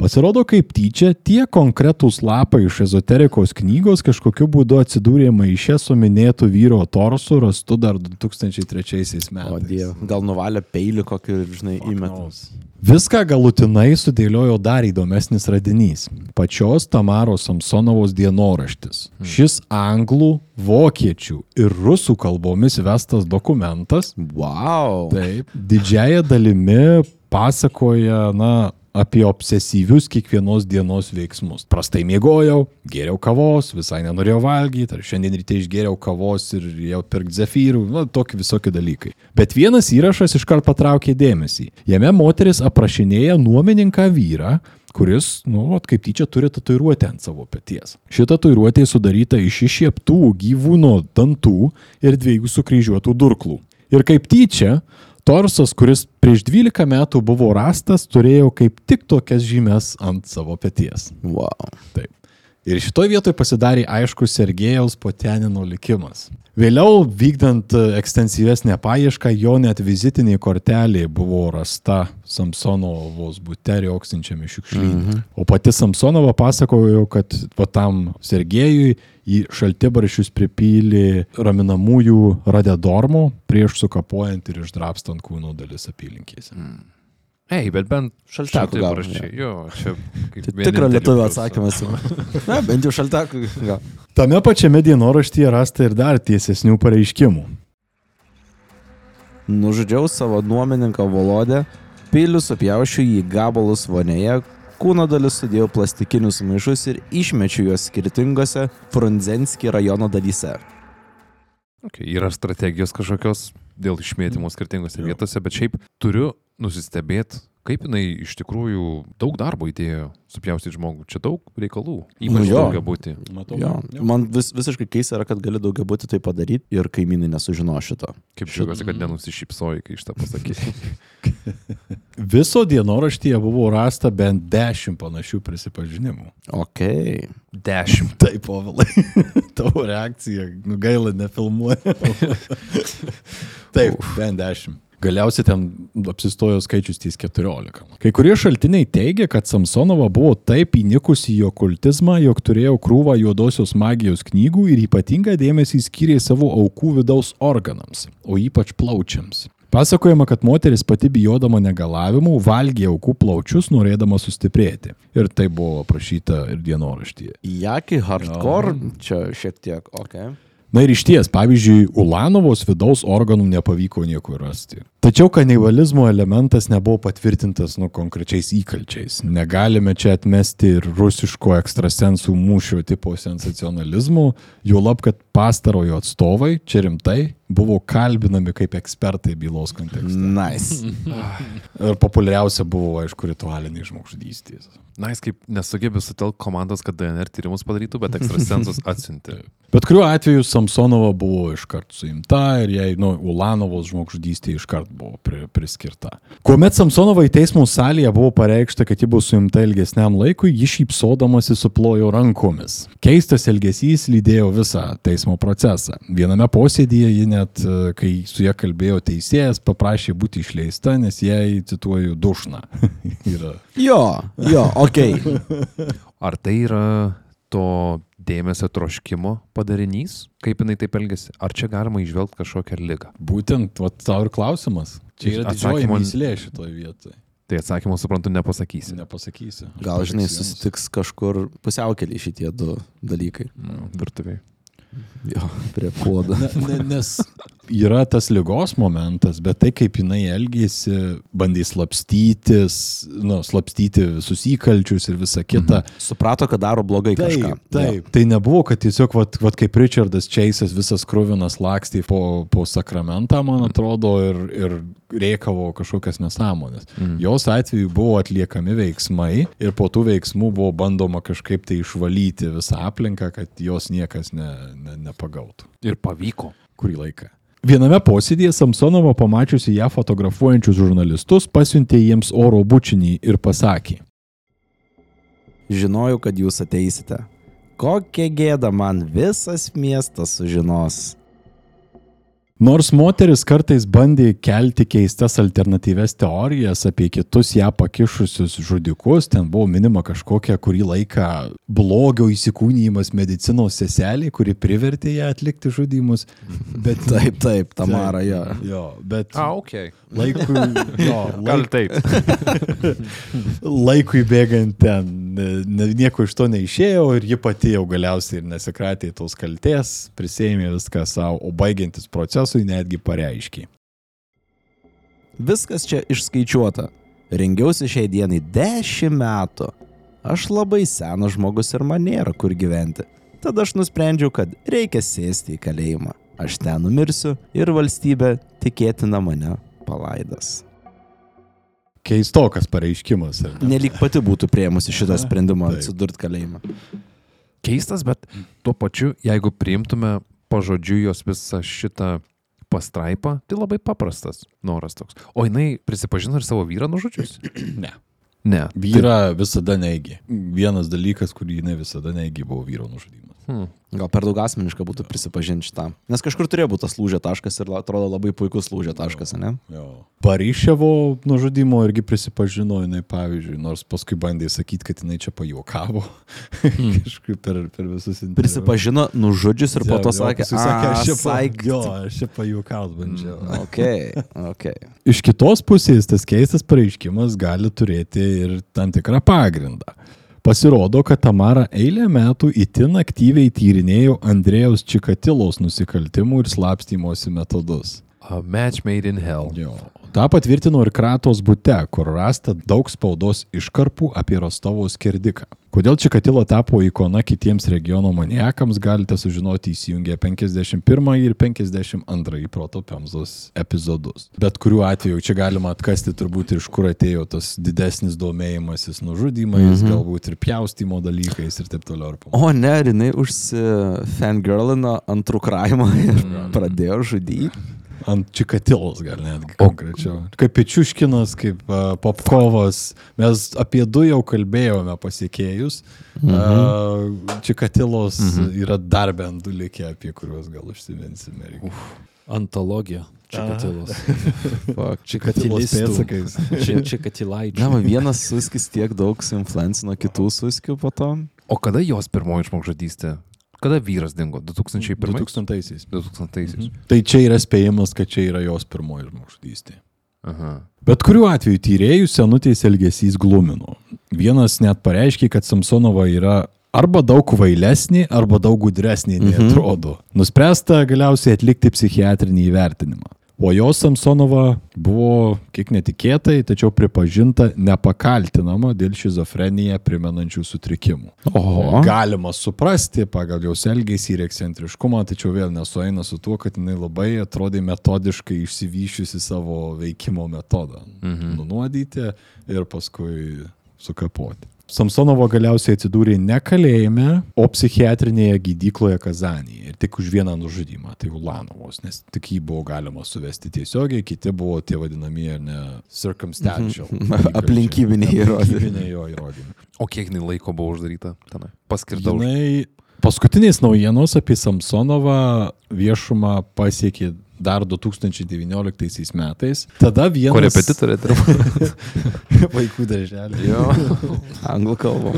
Pasirodo, kaip tyčia, tie konkretūs lapai iš ezoterikos knygos kažkokiu būdu atsidūrė maiše su minėtų vyro torsu rastu dar 2003 metais. O dieve, gal nuvalė peilį kokį ir, žinai, įmetus. Viską galutinai sudėliojo dar įdomesnis radinys - pačios Tamaros Samsonovos dienoraštis. Šis anglų, vokiečių ir rusų kalbomis vestas dokumentas Wow. Taip. Didžiaja dalimi pasakoja, na, apie obsesyvius kiekvienos dienos veiksmus. Prastai miegojau, geriau kavos, visai nenorėjau valgyti, ar šiandien ryte išgėriau kavos ir jau pirkti zefyrų, na, tokie visokie dalykai. Bet vienas įrašas iškart patraukė dėmesį. Jame moteris aprašinėja nuomininką vyrą, kuris, nu, vat, kaip tyčia turi tatuiruotę ant savo peties. Šita tatuiruotė sudaryta iš išieptų gyvūno dantų ir dviejų sukryžiuotų durklų. Ir kaip tyčia, torsas, kuris prieš 12 metų buvo rastas, turėjo kaip tik tokias žymes ant savo peties. Wow. Taip. Ir šitoje vietoje pasidarė aiškus Sergejaus Potenino likimas. Vėliau, vykdant e, ekstensyvesnę paiešką, jo net vizitinė kortelė buvo rasta Samsonovos bute rioksinčiame šiukšlyne. Mhm. O pati Samsonova pasakojo, kad va tam Sergejui į šaltibaršius pripylė raminamųjų radedormo prieš sukapojant ir išdrapstant kūno dalis apylinkėse. Ei, bet bent Šaltekų gal, šaltibarščiai. Jo, čia kaip Tai lietuvio pliusų. atsakymas. Na, bent jau šaltekų. Gal. Tame pačiame dienoraštyje rasta ir dar tiesesnių pareiškimų. Nužudžiau savo nuomininką Volodę, piliu supjaušiu jį į gabalus vonėje, kūno dalis sudėjau plastikinius maišus ir išmečiau juos skirtingose Frunzenski rajono dalyse. Okay, yra strategijos kažkokios dėl išmėtimo skirtingose vietose, bet šiaip turiu nusistebėti, kaip jinai iš tikrųjų daug darbo įdėjo supjaustyti žmogų. Čia daug reikalų. Ypač Nu jo. daugia būti. Matau. Jo. Man vis, visiškai keista yra, kad gali daugia būti tai padaryti ir kaimynai nesužino šito. Kaip džiaugiuosi, kad nenusišypsoji, kai šitą pasakyti. Viso dienoraštyje buvo rasta bent dešimt panašių prisipažinimų. Ok. Dešimt. Taip, povilai. Tavo reakcija, nu gaila, nefilmuoja. Taip, bent dešimt. Galiausiai ten apsistojo skaičius ties 14. Kai kurie šaltiniai teigia, kad Samsonova buvo taip įnikusi į okultizmą, jog turėjo krūvą juodosios magijos knygų ir ypatingą dėmesį skyrė savo aukų vidaus organams, o ypač plaučiams. Pasakojama, kad moteris pati bijodama negalavimų valgė aukų plaučius, norėdama sustiprėti. Ir tai buvo aprašyta ir dienoraštyje. Jaki hardcore, čia šiek tiek, ok. Na ir iš ties, pavyzdžiui, Ulanovos vidaus organų nepavyko niekur rasti. Tačiau kanibalizmo elementas nebuvo patvirtintas nu konkrečiais įkalčiais. Negalime čia atmesti ir rusiško ekstrasensų mūšio tipo sensacionalizmų, jau lab, kad pastarojo atstovai čia rimtai buvo kalbinami kaip ekspertai bylos kontekste. Nice. Ir populiariausia buvo, aišku, ritualiniai žmogžudystės. Na, jis kaip nesugebė sutelkti komandos, kad DNR tyrimus padarytų, bet ekstrasensus atsiuntė. Bet kuriuo atveju Samsonova buvo iškart suimta ir jai, nu, Ulanovos žmogžudystė iškart buvo pri, priskirta. Kuomet Samsonova į teismo salėje buvo pareikšta, kad ji bus suimta ilgesniam laikui, ji šypsodamasi suplojo rankomis. Keistas elgesys lydėjo visą teismo procesą. Viename posėdėje ji net, e, kai su ją kalbėjo teisėjas, paprašė būti išleista, nes jai, cituoju, dušna. Yra. Jo, jo, okei. Ar tai yra to dėmesio troškimo padarinys, kaip jinai taip elgesi? Ar čia galima išvelgti kažkokią lygą? Būtent, va, tau ir klausimas. Čia yra didžioji Atsakymo- myslė šitoje vietoje. Tai atsakymą suprantu nepasakysi. Nepasakysiu. Aš Gal, žinai, susitiks kažkur pusiaukelį šitie du dalykai. Mm, Virtuviai. Jo, prie puodo. Ne, ne, nes yra tas lygos momentas, bet tai kaip jinai elgėsi, bandė slapstytis, nu, slapstyti visus įkalčius ir visa kita. Mhm. Suprato, kad daro blogai kažką. Taip, taip. Tai nebuvo, kad tiesiog, vat, vat kaip Richardas Čeisas visas krūvinas lakstė po, po sakramentą, man atrodo, ir, ir reikavo kažkokias nesąmonės. Mm. Jos atveju buvo atliekami veiksmai ir po tų veiksmų buvo bandoma kažkaip tai išvalyti visą aplinką, kad jos niekas ne, ne, nepagautų. Ir pavyko. Kurį laiką. Viename posėdėje Samsonova pamačiusi ją fotografuojančius žurnalistus pasiuntė jiems oro bučinį ir pasakė. Žinojau, kad jūs ateisite. Kokia gėda man visas miestas sužinos. Nors moteris kartais bandė kelti keistas alternatyves teorijas apie kitus ją pakišusius žudikus, ten buvo minima kažkokia kurį laiką blogio įsikūnymas medicinos seselė, kuri privertė ją atlikti žudimus. Bet Taip, taip, Tamara, jo. Jo, bet A, ok. laikui, jo, Gal laik, taip. laikui bėgant ten nieko iš to neišėjo ir ji pati jau galiausiai ir nesikratė tos kalties, prisėmė viską savo, o baigiantis procesui netgi pareiškė. Viskas čia išskaičiuota. Rengiausi šiai dienai 10 metų. Aš labai senas žmogus ir man nėra kur gyventi. Tada aš nusprendžiau, kad reikia sėsti į kalėjimą. Aš ten numirsiu ir valstybė tikėtina mane palaidas. Keistokas pareiškimas. ar ne? Nelik pati būtų prieimusi šitą sprendimą Taip. atsidurti kalėjimą. Keistas, bet tuo pačiu, jeigu priimtume pažodžiu jos visą šitą pastraipą, tai labai paprastas noras toks. O jinai prisipažino ir savo vyrą nužudžius? Ne. Ne. Vyra visada neigi. Vienas dalykas, kurį jinai visada neigi, buvo vyro nužudymas. Hmm. Gal per daug asmeniška būtų prisipažinti šitam. Nes kažkur turėjo būti tas lūžio taškas ir atrodo labai puikus lūžio taškas, ne? Jo. Paryševo nužudimo irgi prisipažino jinai, pavyzdžiui, nors paskui bandė sakyti, kad jinai čia pajuokavo. Kažkaip per, per visus interviu. Prisipažino nužudžius ir po to Jo, sakė, paskui sakė, aš čia, pa, saik. jo, aš čia pajuokaut bandžiau. Ok, ok. Iš kitos pusės tas keistas pareiškimas gali turėti ir tam tikrą pagrindą. Pasirodo, kad Tamara eilę metų itin aktyviai tyrinėjo Andrėjaus Čikatilos nusikaltimų ir slapstymosi metodus. A match made in hell. Jo. Ta patvirtino ir Kratos bute, kur rasta daug spaudos iškarpų apie Rostovo skirdiką. Kodėl Čikatilo tapo ikona kitiems regiono maniakams, galite sužinoti įsijungę 51 ir 52 Proto Pemzos epizodus. Bet kuriuo atveju čia galima atkasti turbūt ir iš kur atėjo tas didesnis domėjimasis nužudymais, mhm. galbūt ir pjaustimo dalykais ir taip toliau. O ne, jinai užsifangirlino antrų kraimą ir pradėjo žudyti. Ant Čikatilos gal netgi konkrečiau. Kaip Pečiuškinas, kaip uh, Popkovas. Mes apie du jau kalbėjome pasiekėjus. Mhm. Uh, Čikatilos mhm. yra dar bent du likę, apie kuriuos gal užsiminsime. Antologija. Čikatilos. Čikatilos pėdsakais. Či- Čikatilaičių. Na, vienas suskis tiek daug suinfluencino kitų suskių po to. O kada jos pirmoji žmogžudystė? Kada vyras dingo? 2001? 2000-aisiais. 2000. Tai čia yra spėjimas, kad čia yra jos pirmoji žmogžudystė. Aha. Bet kuriuo atveju tyrėjų senutės elgesys glumino. Vienas net pareiškė, kad Samsonova yra arba daug kvailesnė, arba daug gudresnė nei Mhm. atrodo. Nuspręsta galiausiai atlikti psichiatrinį įvertinimą. O jos Samsonova buvo kiek netikėtai, tačiau pripažinta nepakaltinama dėl šizofreniją primenančių sutrikimų. Oho. Galima suprasti pagal jos elgesį ir ekscentriškumą, tačiau vėl nesueina su tuo, kad jinai labai atrodė metodiškai išsivyšiusi savo veikimo metodą. Mhm. Nunuodyti ir paskui sukapoti. Samsonovo galiausiai atsidūrė ne kalėjime, o psichiatrinėje gydykloje Kazanėje. Ir tik už vieną nužudymą, tai Ulanovos, nes tik jį buvo galima suvesti tiesiogiai, kiti buvo tie vadinamieji, ar ne, circumstantial. Aplinkybiniai įrodymai. Aplinkybiniai jo įrodymai. O kiek jinai laiko buvo uždaryta tenai? Paskirta už... Jinai paskutinės naujienos apie Samsonovą viešumą pasiekė dar 2019 metais. Tada vienas... Korepetitorė dirba. Vaikų darželį. Jo, anglų kalbą.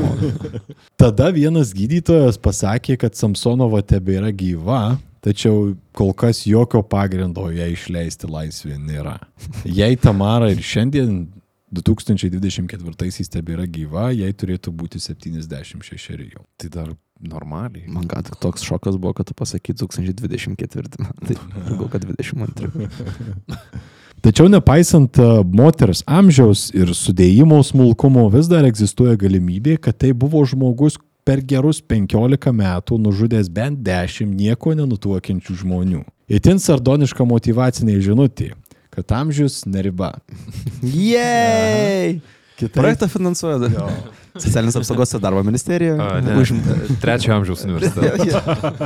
Tada vienas gydytojas pasakė, kad Samsonova tebėra gyva, tačiau kol kas jokio pagrindo ją išleisti laisvėje nėra. Jei Tamara ir šiandien 2024 tebėra gyva, jai turėtų būti 76 jau. Tai dar normaliai. Man ką tik toks šokas buvo, kad tu pasakai 2024 metai. Gal kad 22. Tačiau nepaisant e, moters amžiaus ir sudėjimo smulkumo, vis dar egzistuoja galimybė, kad tai buvo žmogus per gerus 15 metų nužudęs bent 10 nieko nenutuokiančių žmonių. Itin sardoniška motivacinė žinutė, kad amžius neriba. Jei! Kitaip, Projektą finansuoja dar. Socialinės apsaugos ir darbo ministerija. Užimta. Trečio amžiaus universitetas.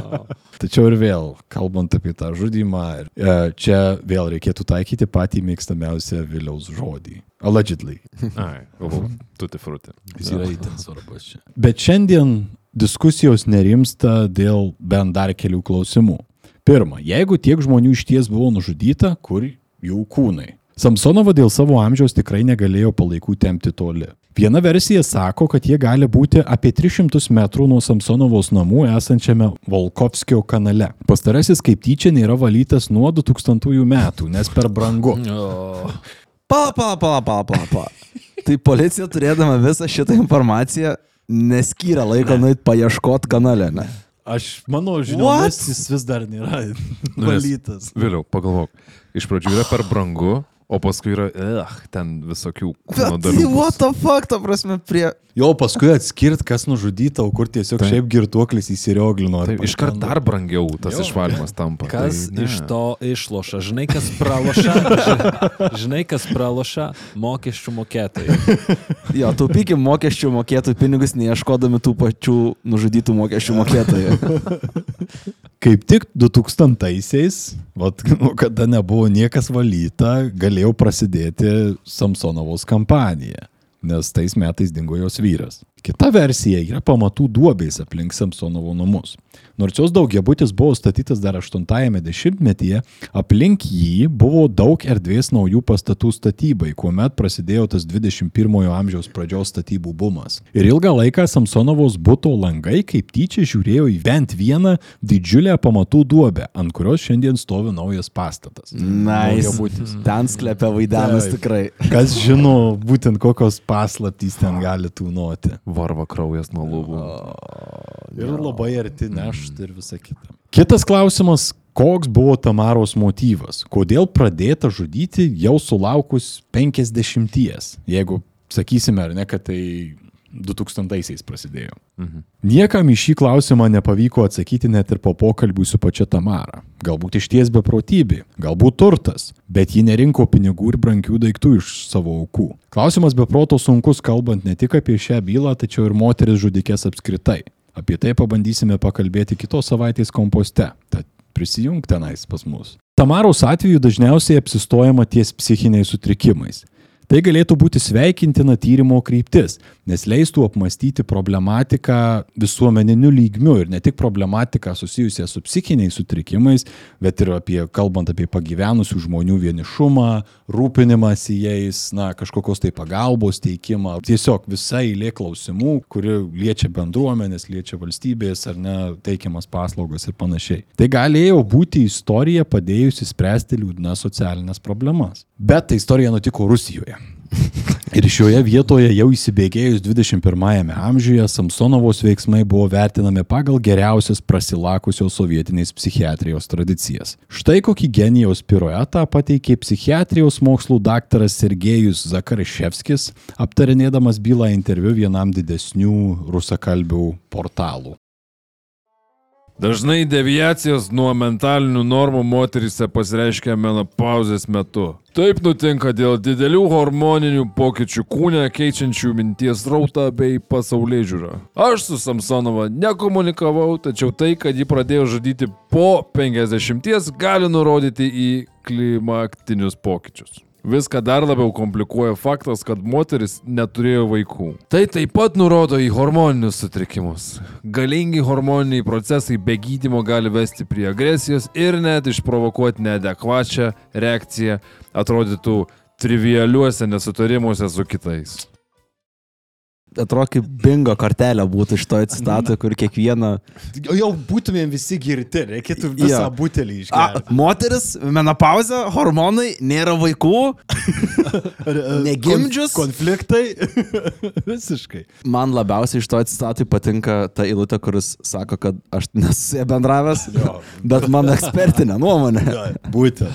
tačiau ir vėl, kalbant apie tą žudimą, e, čia vėl reikėtų taikyti patį mėgstamiausią Viliaus žodį. Allegedly. Ai, galvoju, tuti fruti. Jis yra įtin svarbus čia. Bet šiandien diskusijos nerimsta dėl bent dar kelių klausimų. Pirma, jeigu tiek žmonių iš ties buvo nužudyta, kur jų kūnai? Samsonova dėl savo amžiaus tikrai negalėjo palaikų tempti toli. Viena versija sako, kad jie gali būti apie 300 metrų nuo Samsonovos namų esančiame Volkovskio kanale. Pastarasis kaip tyčia nėra valytas nuo 2000 metų, nes per brangu. Pala, pala, pala, pala, pala, pala. Tai policija turėdama visą šitą informaciją neskyrė laiko nueit paieškot kanale, ne? Aš mano What? žiniomis jis vis dar nėra Nu, valytas. Vėliau, pagalvok. Iš pradžių yra per brangu, o paskui yra, eh, ten visokių kūno tai dalių. what the fuck, ta prasme, prie... Jo, paskui atskirt, kas nužudyta, o kur tiesiog Taip. šiaip girtuoklis įsirioglino. Taip, iškart paskendo. dar brangiau tas Jo. išvalymas tampa. Kas tai, ne. iš to išloša? Žinai, kas praloša? Ži- Žinai, kas praloša? Mokesčių mokėtojai. Jo, taupykim mokesčių mokėtojų pinigus, neieškodami tų pačių nužudytų mokesčių mokėtojų. Kaip tik 2000-aisiais, vat, nu, kada nebuvo niekas valyta, galėjo prasidėti Samsonovos kampanija, nes tais metais dingo jos vyras. Kita versija yra pamatų duobės aplink Samsonovo namus. Nors jos daugiabutis buvo statytas dar 80-ame dešimtmetyje, aplink jį buvo daug erdvės naujų pastatų statybai, kuomet prasidėjo tas 21-ojo amžiaus pradžios statybų bumas. Ir ilgą laiką Samsonovos būto langai kaip tyčia žiūrėjo į bent vieną didžiulę pamatų duobę, ant kurios šiandien stovi naujas pastatas. Nice. Daugiabutis. Ten sklepia vaidenas Taip. tikrai. Kas žino būtent kokios paslaptys ten gali tūnoti. Varva kraujas nuo lūpų. Ir labai arti nešt ir visa kita. Kitas klausimas, koks buvo Tamaros motyvas? Kodėl pradėta žudyti jau sulaukus 50? Jeigu sakysime, ar ne, kad tai 2000-aisiais prasidėjo. Mhm. Niekam į šį klausimą nepavyko atsakyti net ir po pokalbių su pačia Tamara. Galbūt iš ties beprotybė, galbūt turtas, bet ji nerinko pinigų ir brangių daiktų iš savo aukų. Klausimas beproto sunkus, kalbant ne tik apie šią bylą, tačiau ir moteris žudikės apskritai. Apie tai pabandysime pakalbėti kitos savaitės komposte. Tad prisijung tenais pas mus. Tamaros atveju dažniausiai apsistojama ties psichiniais sutrikimais. Tai galėtų būti sveikintina tyrimo kryptis, nes leistų apmastyti problematiką visuomeniniu lygmiu ir ne tik problematiką susijusią su psichiniais sutrikimais, bet ir apie, kalbant apie pagyvenusių žmonių vienišumą, rūpinimąsi jais, na, kažkokios tai pagalbos teikimą. Tiesiog visa eilė klausimų, kuri liečia bendruomenės, liečia valstybės ar ne teikiamas paslaugas ir panašiai. Tai galėjo būti istorija padėjusi spręsti liūdnas socialinės problemas. Bet ta istorija nutiko Rusijoje. Ir šioje vietoje jau įsibėgėjus 21-ame amžiuje Samsonovos veiksmai buvo vertinami pagal geriausias prasilakusios sovietinės psichiatrijos tradicijas. Štai kokį genijaus piruetą pateikė psichiatrijos mokslų daktaras Sergejus Zakarševskis, aptarinėdamas bylą interviu vienam didesnių rusakalbių portalų. Dažnai deviacijos nuo mentalinių normų moterise pasireiškia menopauzės metu. Taip nutinka dėl didelių hormoninių pokyčių kūne, keičiančių minties rautą bei pasaulyje žiūrą. Aš su Samsonova nekomunikavau, tačiau tai, kad ji pradėjo žudyti po 50, gali nurodyti į klimaktinius pokyčius. Viską dar labiau komplikuoja faktas, kad moteris neturėjo vaikų. Tai taip pat nurodo į hormoninius sutrikimus. Galingi hormoniniai procesai be gydymo gali vesti prie agresijos ir net išprovokuoti neadekvačią reakciją, atrodytų trivialiuose nesutarimuose su kitais. Atrodo, kaip bingo kortelė būtų iš to citatų, kur kiekviena... O jau būtumėm visi girti, reikėtų visą Jo. butelį išgerti. moteris, menopauzė, hormonai, nėra vaikų, negimdžius. Konfliktai. Visiškai. Man labiausiai iš to citatui patinka ta eilutė, kuris sako, kad aš nesu bendravęs, bet mano ekspertinė nuomonė. Būtent.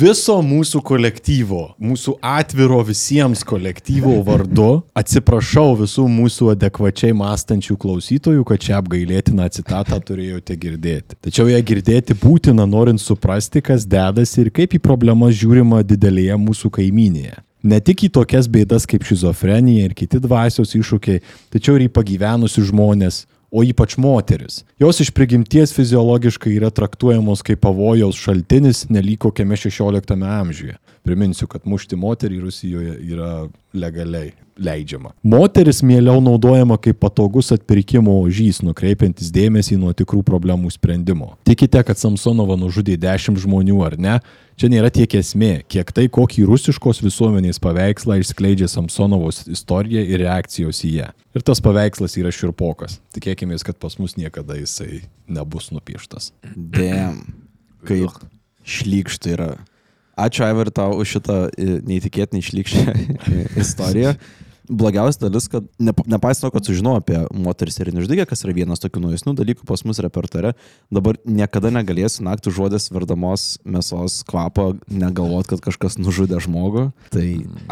Viso mūsų kolektyvo, mūsų atviro visiems kolektyvo vardu atsiprašau visų mūsų adekvačiai mąstančių klausytojų, kad šią apgailėtiną citatą turėjote girdėti. Tačiau ją girdėti būtina, norint suprasti, kas dedasi ir kaip į problemas žiūrima didelėje mūsų kaiminėje. Ne tik į tokias bėdas kaip šizofrenija ir kiti dvasios iššūkiai, tačiau ir į pagyvenusius žmonės, o ypač moteris. Jos iš prigimties fiziologiškai yra traktuojamos kaip pavojaus šaltinis nelyg kokiame 16 amžiuje. Priminsiu, kad mušti moterį Rusijoje yra legaliai leidžiama. Moteris mieliau naudojama kaip patogus atpirkimo ožys, nukreipiantis dėmesį nuo tikrų problemų sprendimo. Tikite, kad Samsonova nužudė 10 žmonių ar ne? Čia nėra tiek esmė, kiek tai, kokį rusiškos visuomenės paveikslą išskleidžia Samsonovos istorija ir reakcijos į ją. Ir tas paveikslas yra širpokas. Tikėkime, kad pas mus niekada jisai nebus nupieštas. Dėm, kaip šlykštų yra. Ačiū, Aivar, tau už šitą e, neįtikėtinai šlykščią istoriją. Blogiausia dalis, kad nepa- nepaisant to, kad sužinojau apie moteris ir nežudikė, kas yra vienas tokių naujesnių dalykų pas mus repertare, dabar niekada negalėsiu naktį žodės verdamos mėsos kvapo negalvot, kad kažkas nužudė žmogų. Tai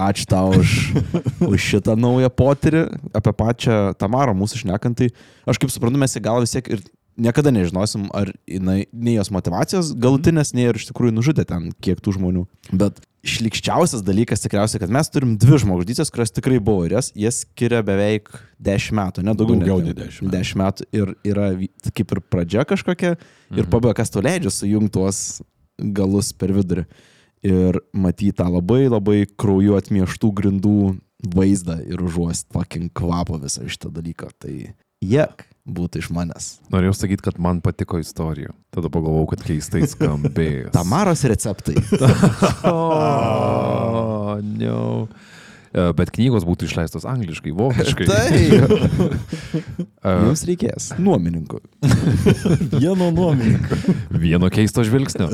ačiū tau už, už šitą naują potyrį. Apie pačią Tamarą mūsų šnekant, tai aš kaip suprantu, mes į galą vis tiek ir niekada nežinosim, ar jinai, nei jos motivacijos galutinės, nei ir iš tikrųjų nužudė ten kiek tų žmonių. Bet šlikščiausias dalykas tikriausiai, kad mes turim dvi žmogžudystės, kurios tikrai buvo ir jas, jas skiria beveik 10 metų, ne daugiau, Daugiau nei 10 metų. 10 metų. Ir yra kaip ir pradžia kažkokia ir pabaiga, kas tau leidžia sujungti tuos galus per vidurį. Ir matyti tą labai labai krauju atmieštų grindų vaizdą ir užuost fucking kvapą visą šitą dalyką. Tai jek būtų iš manęs. Norėjau sakyti, kad man patiko istorija. Tada pagalvojau, kad keistai skambės. Tamaros receptai. Oh, no. E, Bet knygos būtų išleistos angliškai, vokiškai. Tai E, jums reikės nuomininkų. Vieno nuomininko. Vieno keisto žvilgsnio.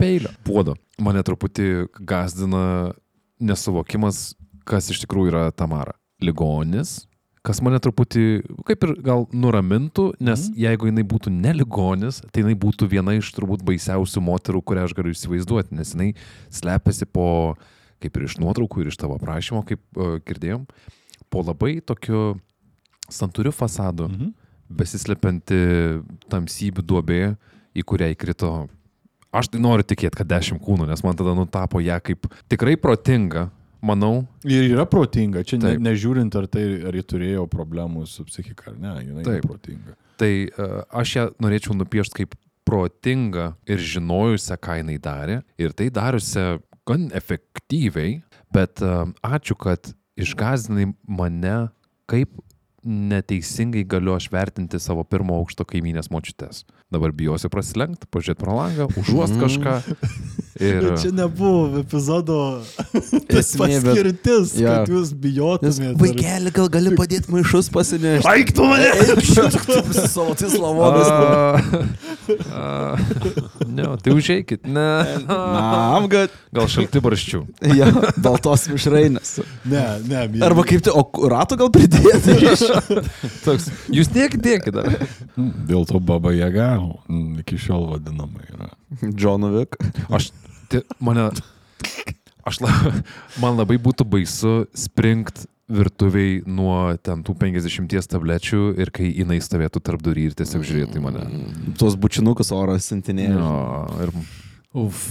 Peilio. Puodo. Mane truputį gazdina nesuvokimas, kas iš tikrųjų yra Tamara. Ligonis, kas mane truputį, kaip ir gal nuramintų, nes mm. jeigu jinai būtų neligonis, tai jinai būtų viena iš turbūt baisiausių moterų, kurią aš galiu įsivaizduoti, nes jinai slepiasi po, kaip ir iš nuotraukų, ir iš tavo prašymo, kaip uh, girdėjom, po labai tokiu santuriu fasadu, mhm. besislepianti tamsybių duobė, į kurią įkrito. Aš tai noriu tikėti, kad dešimt kūnų, nes man tada nutapo ją kaip tikrai protinga, manau, Ir yra protinga, čia ne, nežiūrint, ar, tai, ar ji turėjo problemų su psichika ar ne, jinai Taip. protinga. Tai uh, aš ją norėčiau nupiešti kaip protingą ir žinojusią, ką jinai darė. Ir tai dariusią gan efektyviai, bet uh, ačiū, kad išgazdinai mane, kaip neteisingai galiu aš vertinti savo pirmo aukšto kaiminės močiutės. Dabar bijosiu prasilenkti, pažiūrėti pro langą, užuost kažką. Ir... Bet čia nebuvo epizodo Esmė, bet- paskirtis, Jo. kad jūs bijotumėte. vaikeli, gal gali padėti maišus pasinešti. Eik tu mane! Eik šitų Ne, tai užeikit. Ne. Na, I'm good. Gal šalti barščių. Jo, baltos mišrainės. Ne, ne, myli. Arba kaip tai, o ratų gal pridėti? Toks, jūs tiek dėkit dar. Dėl to Baba Jaga mm, iki šiol vadinama yra. Wick. Aš, tai, mane, aš, la, man labai būtų baisu springt virtuviai nuo ten tų 50 tablečių ir kai jinai stovėtų tarp durų ir tiesiog žiūrėtų į mane. Tuos bučinukus oro sintinėjo. Jo, ir Uf,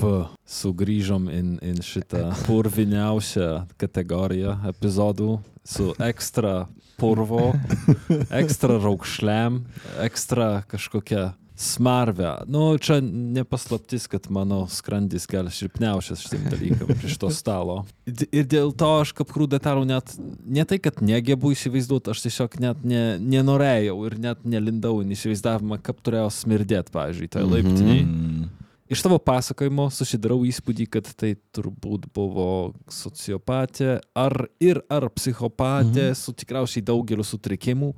sugrįžom in, in šitą purviniausią kategoriją epizodų su ekstra purvo, ekstra raukšlėm, ekstra kažkokia smarvę. Nu, čia nepaslaptis, kad mano skrandis gali šilpniausias šitam dalykam prie to stalo. Ir dėl to aš kaprų detalių net, ne tai, kad negebu įsivaizduoti, aš tiesiog net ne, nenorėjau ir net nelindau į įsivaizdavimą, kaip turėjo smirdėti, pavyzdžiui, tai laiptiniai. Mm. Iš tavo pasakojimo susidarau įspūdį, kad tai turbūt buvo sociopatė ar ir ar psichopatė mhm. su tikriausiai daugeliu sutrikimų.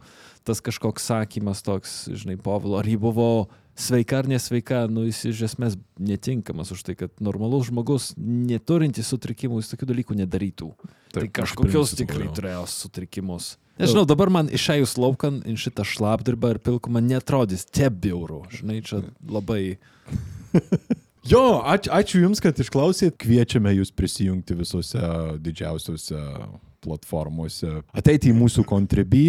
Tas kažkoks sakymas toks, žinai, Povilo, ar ji buvo sveika ar nesveika, nu jis iš esmės netinkamas už tai, kad normalus žmogus, neturintis sutrikimų, jis tokių dalykų nedarytų. Taip, tai kažkokios tikrai jo. turėjo sutrikimus. Nežinau, dabar man išėjus laukan į šitą šlapdirbą ir pilkumą netrodys tie biurų. Žinai, čia labai Jo, ačiū, ačiū Jums, kad išklausėt. Kviečiame Jūs prisijungti visose didžiausiose platformose. Ateiti į mūsų kontribį.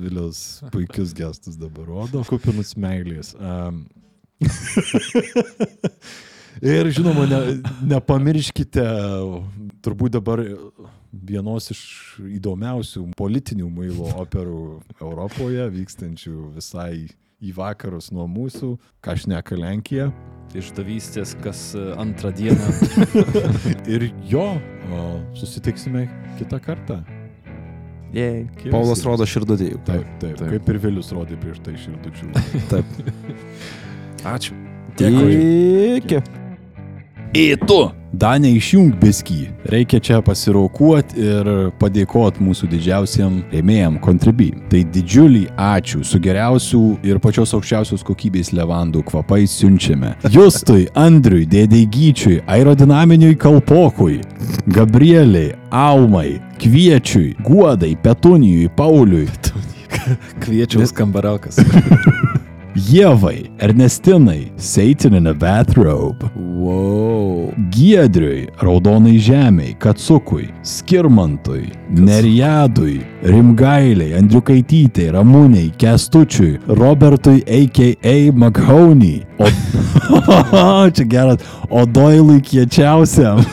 Vilius puikius gestus dabar rodo, kupinus meilės. Um. Ir žinoma, ne, nepamirškite, turbūt dabar vienos iš įdomiausių politinių mailo operų Europoje, vykstančių visai į vakarus nuo mūsų, ką šneka Lenkija. išdavystės, kas e, antrą dieną. Ir jo, o, susitiksime kitą kartą. Jei. Paulas rodo širdutį jau. Taip, taip, taip. Kaip ir Vilius rodė prieš tai širdučių. Taip. ačiū. Iki. Į tu! Danė išjung biskį. Reikia čia pasiraukuoti ir padėkoti mūsų didžiausiam rėmėjam kontribį. Tai didžiulį ačiū su geriausių ir pačios aukščiausios kokybės levandų kvapais siunčiame. Justui, Andriui, Dėdei Gyčiui, aerodinaminiui Kalpokui, Gabrieliai, Almai, Kviečiui, Guodai, Petunijui, Pauliui, Kviečiaus kambaraukas. Ievai, Ernestinai, Satan in a bathrobe. Wow. Giedriui, Raudonai Žemiai, Katsukui, Skirmantui, Nerijadui, Rimgailiai, Andriukaitytei, Ramūniai, Kestučiui, Robertui A.K.A. Maghoney. O... čia geras. O Doilui kiečiausiam.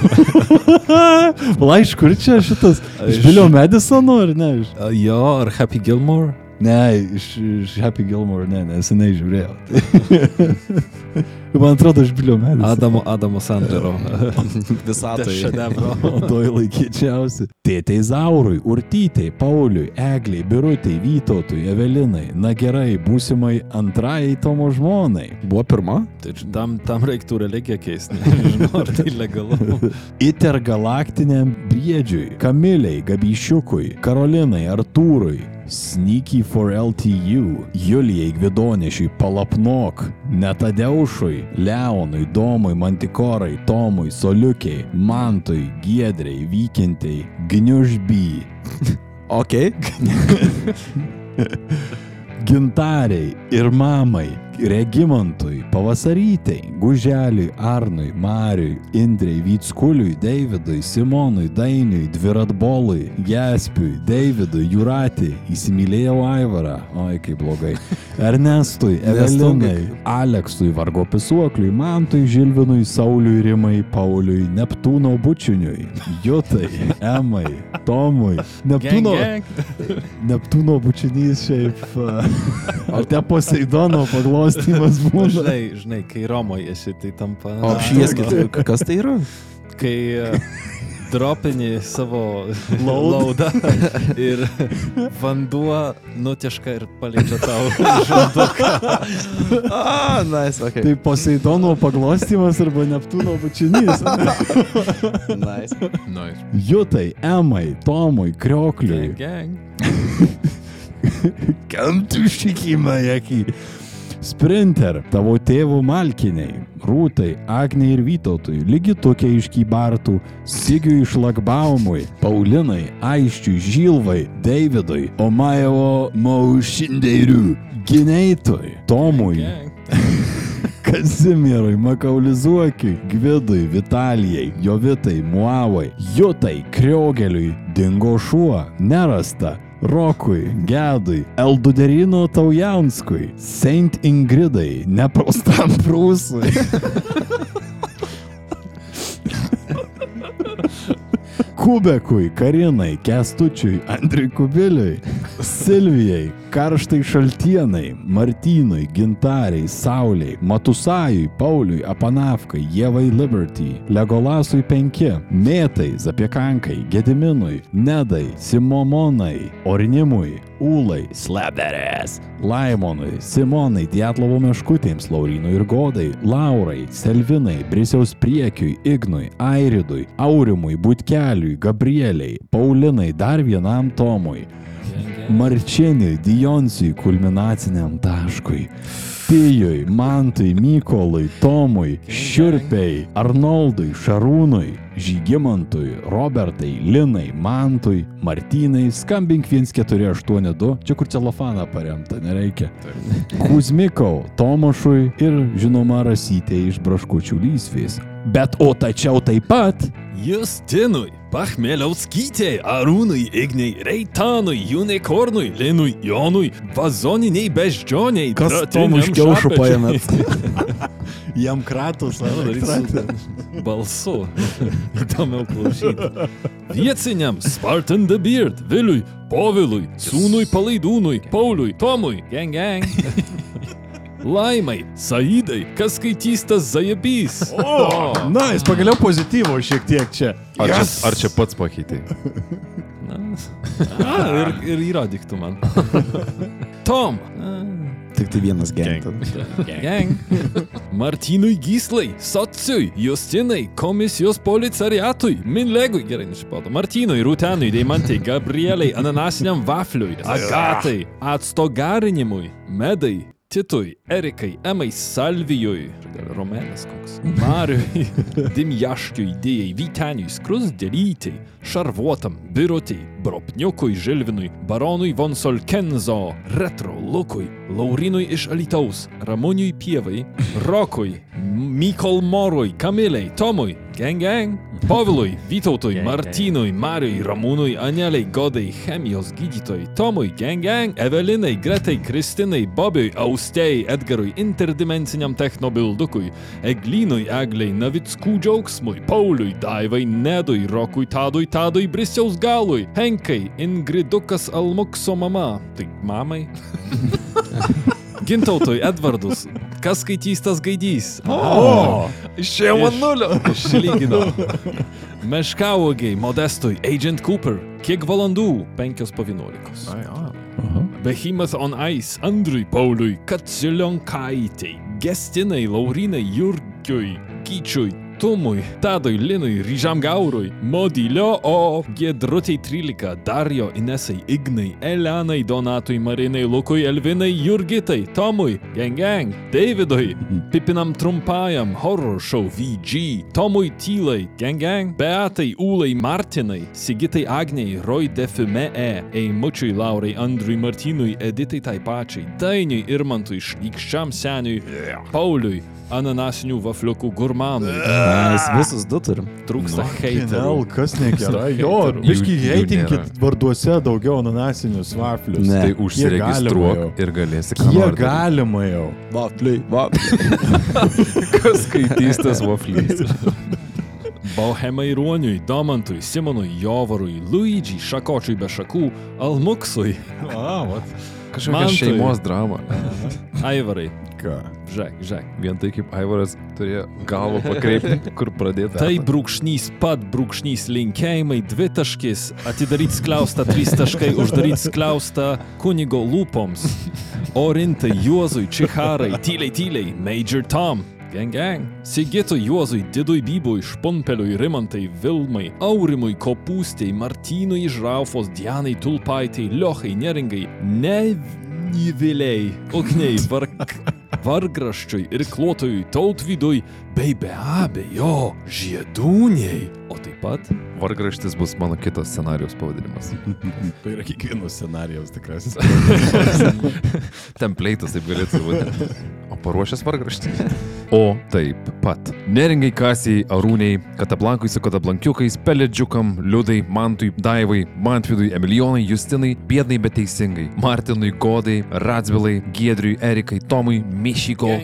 Laišku, kur čia šitas? Iš Bilio Medisono ar ne? Jo, ar Happy Gilmore? Ne, iš, iš Happy Gilmore, ne, neseniai žiūrėjau. Man atrodo, iš Bilio Medisono. Adamo, Adamo Sandlero. Visatoje. Šedevro. Doi laikyčiausi. Tėtei Zaurui, Urtytei, Pauliui, Egliai, Birutei, Vytautui, Evelinai. Na gerai, būsimai antrajai Tomo žmonai. Buvo pirma? Tai tam, tam reiktų religiją keisti. Nežinau, ar tai legalu. Intergalaktiniam briedžiui, Kamiliai, Gabyšiukui, Karolinai, Artūrui. Sneaky for LTU, Julijai Gvidonešiui, Palapnok, Netadeušui, Leonui, Domui, Mantikorai, Tomui, Soliukiai, Mantui, Giedrei, Vykintai, Gniužby, Ok. Gintariai ir mamai, Regimantui, Pavasarytei, Guželiui, Arnui, Mariui, Indrei, Vytskuliui, Davidui, Simonui, Dainiui, Dviratbolui, Jaspiui, Davidui, Juratį, įsimylėjau Aivarą, oi kaip blogai, Ernestui, Evelinai, Aleksui, Vargo Pisuokliui, Mantui, Žilvinui, Sauliui, Rimai, Pauliui, Neptūno bučiniui, Jutai, Emai, Tomui, Neptūno, Neptūno bučinys šiaip. a, Ar te Poseidono paglostymas būna? Žinai, žinai, kai Romoje esi, tai tampa... O apšvieskit, kas tai yra? Kai e, dropini savo laudą ir vanduo nutieška ir paliečia tau žanduką. A, nice, ok. Tai Poseidono paglostymas arba Neptūno bučinys. Nice. Nice. Jutai, Emai, Tomui, Kriokliui. Gang. Kam tu šikimą, Jeki? Sprinter, tavo tėvų malkiniai, Rūtai, Agnei ir Vytautui, Ligitokė iš Kybartų, Sigiui iš Lakbaumui, Paulinai, Aiščiui, Žilvai, Davidui, Omajevo Maušindeiriui, Gineitui, Tomui, Kazimierui, Makaulizuokiui, Gvidui, Vitalijai, Jovitai, Muavai, Jutai, Kriogeliui, Dingo šuo, Nerasta, Rokui, Gedui, Elduderino Taujanskui, Saint Ingridai, Neprastam Prūsui. Kubekui, Karinai, Kestučiui, Andriui Kubiliui, Silvijai, Karštai Šaltienai, Martynui, Gintariai, Sauliai, Matusajui, Pauliui, Apanavkai, Jevai Liberty, Legolasui 5, Mėtai, Zapiekankai, Gediminui, Nedai, Simomonai, Ornimui, Ūlai, Slapderės, Laimonui, Simonai, Dietlovo meškutėms, Laurinui ir Godai, Laurai, Selvinai, Brisiaus priekiui, Ignui, Airidui, Aurimui, Butkeliui, Gabrieliai, Paulinai, dar vienam Tomui, Marčiniui, Dijonsui, kulminaciniam taškui. Pijui, Mantui, Mykolui, Tomui, Šiurpiai, Arnoldui, Šarūnui, Žygimantui, Robertai, Linai, Mantui, Martynai, skambink 1482, čia kur celofaną paremta, nereikia. Kuzmikau, Tomašui ir žinoma Rasytė iš Braškučių lysvės. Bet o tačiau taip pat Justinui, Pachmeliauskytė, Arūnui, Igniai, Reitanui, Unikornui, Linui, Jonui, Vazoniniai beždžioniai. Kas Tomu iš kiaušų paėmėt? jam kratus Darysiu balsu. Įdomiau klausyti. Vieciniam Spartan the Beard, Viliui, Povilui, Sūnui Palaidūnui, Pauliui, Tomui, gang gang. Laimai, Saidai, kas skaitys tas zajabys? O, na, jis pagaliau pozityvo šiek tiek čia. Ar, yes. čia, ar čia pats pakeitai? A, ir, ir įrodyk tu man. Tom. Tik tai vienas gang. Gang. Martynui Gyslai, Sociui, Justinai, komisijos policariatui, Minlegui, gerai nusipato, Martynui, Rūtenui, Deimantai, Gabrieliai, Ananasiniam Vafliui, Agatai, Atstogarinimui, Medai, Titui, Erikai, Emai, Salvijui, Romenas koks, Mariui, Dimjaškiui, Dėjai, Vyteniui, Skrusdelytei, Šarvuotam, Birutei, Bropniukui, Žilvinui, Baronui von Solkenzo, Retro, Lukui, Laurinui iš Alitaus, Ramoniui Pievai, Rokui, Mykol Morui, Kamiliai, Tomui, Gang Gang, Povilui, Vytautui, Martynui, Mariui, Ramūnui, Aneliai, Godai, chemijos gydytojai, Tomui, Gang Gang, Evelinai, Gretai, Kristinai, Bobiui, Austėjai, Edgarui, interdimensiniam technobildukui, Eglynui, Egliai, Navickų džiaugsmui, Pauliui, Daivai, Nedui, Rokui, Tadui, Tadui, Brisiaus galui, Henkai, Ingridukas Almukso mama. Tai mamai? Gintautui, Edvardus. Kas skaitys tas gaidys? O, Išėjo man nulio. Išlygino. Meškauogiai, Modestui, Agent Cooper. Kiek valandų? 5 po 11. Behemoth on Ice, Andriui Pauliui, Katsilionkaitei, Gestinai, Laurinai, Jurgiui, Gyčiui, Tumui, Tadui, Linui, Ryžam Gaurui, Modilio, O, Giedrutei 13, Dario, Inesai, Ignai, Elenai, Donatui, Marinai, Lukui, Elvinai, Jurgitai, Tomui, Gang, Davidui, Pipinam Trumpajam, Horror Show VG, Tomui Tylai, Gang, Beatai, Ulai, Martinai, Sigitai Agniai, Roy Defume E, Eimučiui, Laurai, Andrui, Martynui, Editai tai pačiai, Dainiui, Irmantui, Šlykščiam seniui, Pauliui, ananasinių vafliukų gurmanui. Mes visus du turim. Trūksta Hell, heiterių. kas negerai. Jo, jų heitinkit varduose daugiau ananasinius vaflius. Ne. Tai užsiregistruok ir galėsi nori daryt. galima jau? Vafliai, vafliai. Kas skaitys tas vaflys? Bohemai Ruoniui, Domantui, Simonui, Jovarui, Luidžiai, Šakočiui be šakų, Almuksui, A, vat. Kažkokia Mantui. šeimos drama. Aivarai. Ką? Žek, žek. Vien tai kaip Aivaras turėjo galvą pakreipti, kur pradėti. Tai brūkšnys pat brūkšnys linkėjimai, dvi taškis, atidaryt skliaustą, trys taškai, uždaryt skliaustą kunigo lūpoms. Orintai, Juozui, Čiharai, tyliai, tyliai, Major Tom. Gang, gang. Sigitui, Juozui, Didui, Bybui, Špunpeliui, Rimantai, Vilmai, Aurimui, Kopūstiai, Martynui iš Raufos, Dianai, Tulpaitai, Liochai, Neringai, ne, Įviliai, ugniai, varg, vargraščiui ir klotojui tautvydui, bei be abejo, žiedūniai. O taip pat Vargraštis bus mano kitas scenarijos pavadinimas. Tai yra kiekvieno scenarijaus tikrasis. Templeitas taip galėtų būti. O paruošęs vargraštis. O taip pat. Neringai kasiai, arūniai, katablankui su katablankiukais, pelėdžiukam, liudai, mantui, daivai, mantvidui, emilijonai, justinai, biednai bet teisingai, Martinui, Godai, Ratsvilai, Giedriui, Erikai, Tomui, Mišyko.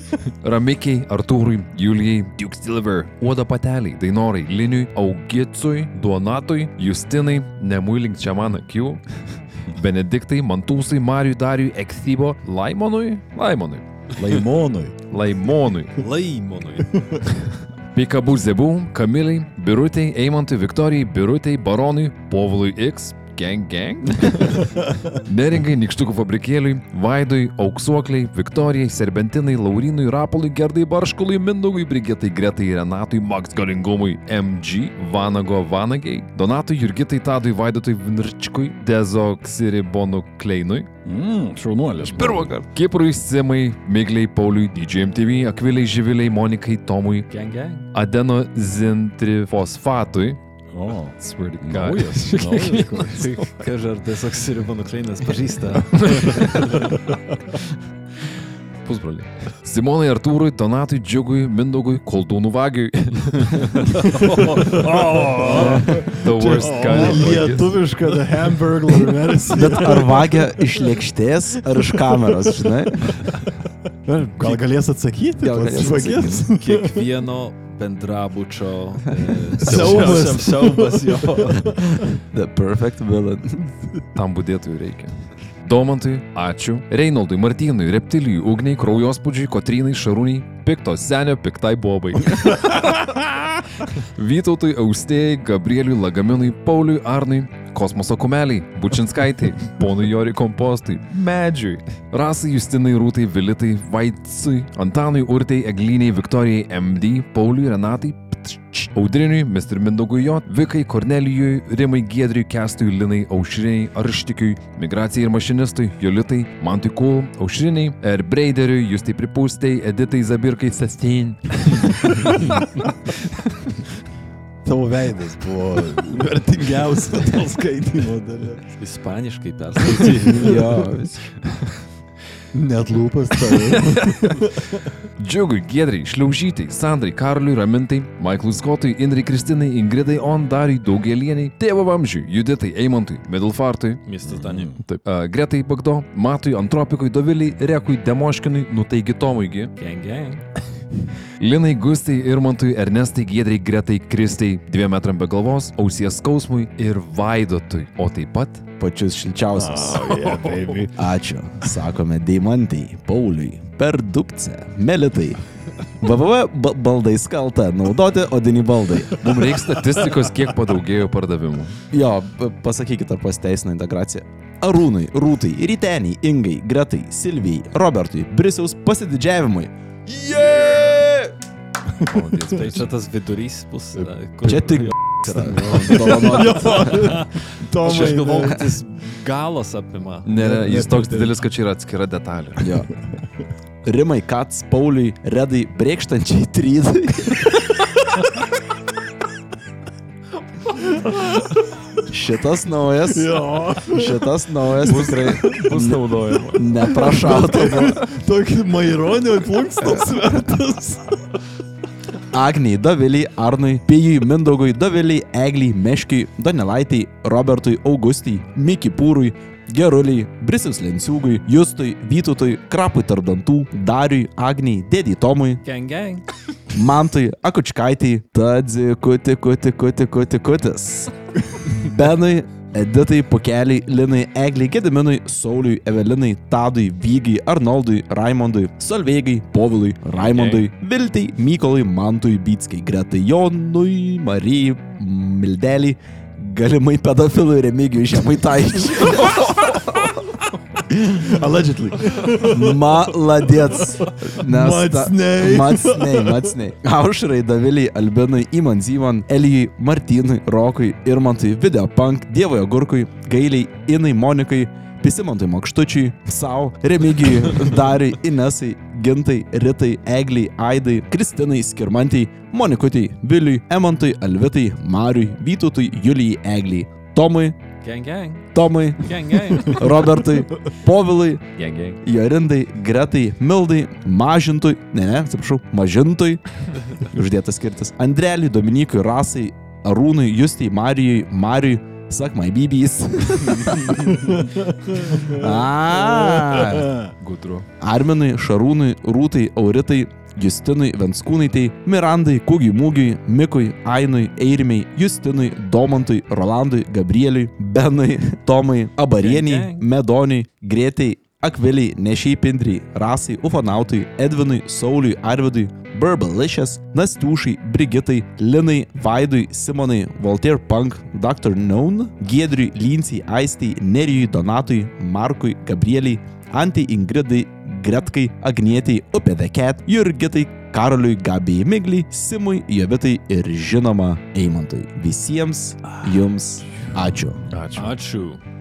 Ramikiai, Artūrui, Julijai, Duke Silver, Uodo pateliai, Dainorai, Liniui, Augicui, Duonatui, Justinai, Nemuilink čia man akių, Benediktai, Mantūsai, Marijui, Darijui, Eksybo, Laimonui, Laimonui, Laimonui. Laimonui, laimonui. Pikabų Zebų, Kamilai, Birutei, Eimantui, Viktorijai, Birutei, Baronui, Povilui X, Gang Gang, Neringai, Nikštukų fabrikėliui, Vaidui, Auksuokliai, Viktorijai, Serbentinai, Laurinui, Rapolui, Gerdai, Barškului, Mindugui, Brigitai, Gretai, Renatui, Max Galingumui, MG, Vanago, Vanagiai, Donatui, Jurgitai, Tadui, Vaidotui, Vinrčkui, Dezoksiribonu Kleinui, Mm, šaunuolis. Pirmą kartą. Kiprui, Simai, Migliai, Pauliui, DJMTV, Akviliai, Živiliai, Monikai, Tomui, Gang, gang. Adeno zintrifosfatui. O, Swear to God. naujas. naujas. Tai kažar tiesiog Siribonų kleinas pažįsta. Pusbroliai. Simonai, Artūrui, Donatui, Džiugui, Mindogui, Koldūnų vagiui. The worst kind of. Lietuviška The Hamburglar versija. Bet ar vagia iš lėkštės, ar iš kameros, žinai? Gal galės atsakyti? Gal galės vagis? Kiekvieno bendrabučio e, Siaubas. siaubas jo. The perfect villain. Tam būdėtojų reikia. Domantui, ačiū. Reinaldui, Martynui, Reptilijui, Ugniai, Kraujospūdžiui, Kotrynai, Šarūniai, Pikto senio, Piktai Bobai. Vytautui, Austėjai, Gabrieliui, Lagaminui, Pauliui, Arnui, Kosmoso kumeliai, Bučinskaitai, ponui Jori Kompostui, Medžiui, Rasai, Justinai, Rūtai, Vilitai, Vaitsui, Antanui, Urtai, Egliniai, Viktorijai, MD, Pauliui, Renatai, Audriniui, Mr. Mindogui J, Vikai, Kornelijui, Rimai, Giedriui, Kestui, Linai, Aušriniai, Arštikiui, Migracijai ir mašinistui, Jolitai, Mantui Kul, Aušriniai, R. Breideriui, Justai Pripūstai, Editai Zabirkai, Sestin. Tavo veidas buvo vertingiausia to skaitimo dalis. Ispaniškai perskaityti. Jo, visiškai. Net lūpas tavo. Džiugui, Giedrai, Šliaužytai, Sandrai, Karliui, Ramintai, Maiklui Skotui, Indrai Kristinai, Ingridai Ondariui, Daugelieniai, Tėvo Vamžiui, Juditai, Eimantui, Midilfartui, Miestas Danijai. Taip, a, Gretai Bagdo, Matui, Antropikui, Doviliai, Rekui, Demoškinui, Nutaigi Tomuigi, Gang, gang. Linai, Gustai, Irmantui, Ernestai, Giedrai, Gretai, Kristai, dviem metram be galvos, ausies skausmui ir Vaidotui, o taip pat Pačius šilčiausius. Oh, yeah, baby. Ačiū. Sakome Deimantai, Pauliui, Perdukce, Melitai. VVV ba- baldai skalta, naudoti odinį baldai. mums reikia statistikos, kiek padaugėjo pardavimų. Jo, p- pasakykit, ar pasiteisina integracija. Arūnui, Rūtai, Ryteniai, Ingai, Gretai, Silvijai, Robertui, Brisiaus pasididžiavimui. Yeah! Tai čia tas vidurys bus. kur- Čia tik. Dovanoti. Aš galvoju, kad jis galas apima. Nėra, jis toks didelis, kad čia yra atskira detalė. Jo. Rimai, Kats, Pauliui, Redai, Brėkštančiai, Trydai. Šitas naujas. Jo, Šitas naujas tikrai Bus naudojama. neprašauta. tokį maironio plunkstos vertas. Agniai, Daviliai, Arnui, Pijui, Mindaugui, Daviliai, Egliai, Meškiai, Donelaitai, Robertui, Augustijai, Miki Pūrui, Geruliai, Brisius Lenciūgui, Justui, Vytutui, Krapui Tardantų, Dariui, Agniai, Dėdį Tomui, Gang, gang. Mantui, Akučkaitai, Tadzi, Kuti, Kuti, Kuti, Kuti, Kutis. Benui, Editai, Pukeliai, Linai, Egliai, Gediminui, Sauliui, Evelinai, Tadui, Vygai, Arnoldui, Raimondui, Solveigai, Povilui, Raimondui, Viltai, Mykolui, Mantui, Bytskai, Gretai, Jonui, Marijai, Mildeliai, galimai pedofilui Remigijui Žemaitaičiui. Allegedly. Maladėts. Macnei. Matsnei, matsnei. Aušrai, Daviliai, Albinui, Iman Zyman, Elijai, Martynui, Rokui, Irmantui, Videopunk, Dievojo Gurkui, Gailiai, Inai, Monikai, Pisimantui Makštučiui, Sau, Remigijui, Dariui, Inesai, Gintai, Ritai, Egliai, Aidai, Kristinai, Skirmantai, Monikutei, Viliui, Emantui, Alvitai, Mariui, Vytutui, Julijai, Egliai, Tomui, Gang, gang. Tomui, Gang, gang. Robertui, Povilui, Gang, gang. Jorindai, Gretai, Mildai, Mažintui, ne, ne, atsiprašau, Mažintui, uždėtas skirtis, Andreliui, Dominikui, Rasai, Arūnui, Justai, Marijui, Mariui, Sak my BBs. A. Gudru. Arminui, Šarūnui, Rūtai, Auritai, Justinui, Venskūnaitai, Mirandai, Kugiui Mūgiui, Mikui, Ainui, Eirimiai, Justinui, Domantui, Rolandui, Gabrieliui, Benui, Tomai, Abarieniai. Medoniui, Greitai, Akviliai, Nešiai Pindriai, Rasai, Ufanautui, Edvinui, Sauliui, Arvidui, Burbalicious, Nastiušai, Brigitai, Linai, Vaidui, Simonai, Voltaire Punk, Dr. Known, Giedriui, Lincijai, Aistai, Nerijui, Donatui, Markui, Gabrieliai, Antai Ingridai, Gretkai, Agnietiai, Upė Cat, Jurgitai, Karoliui, Gabijai Migliai, Simui, Jovitai ir žinoma Eimantui. Visiems jums ačiū. Ačiū. Ačiū.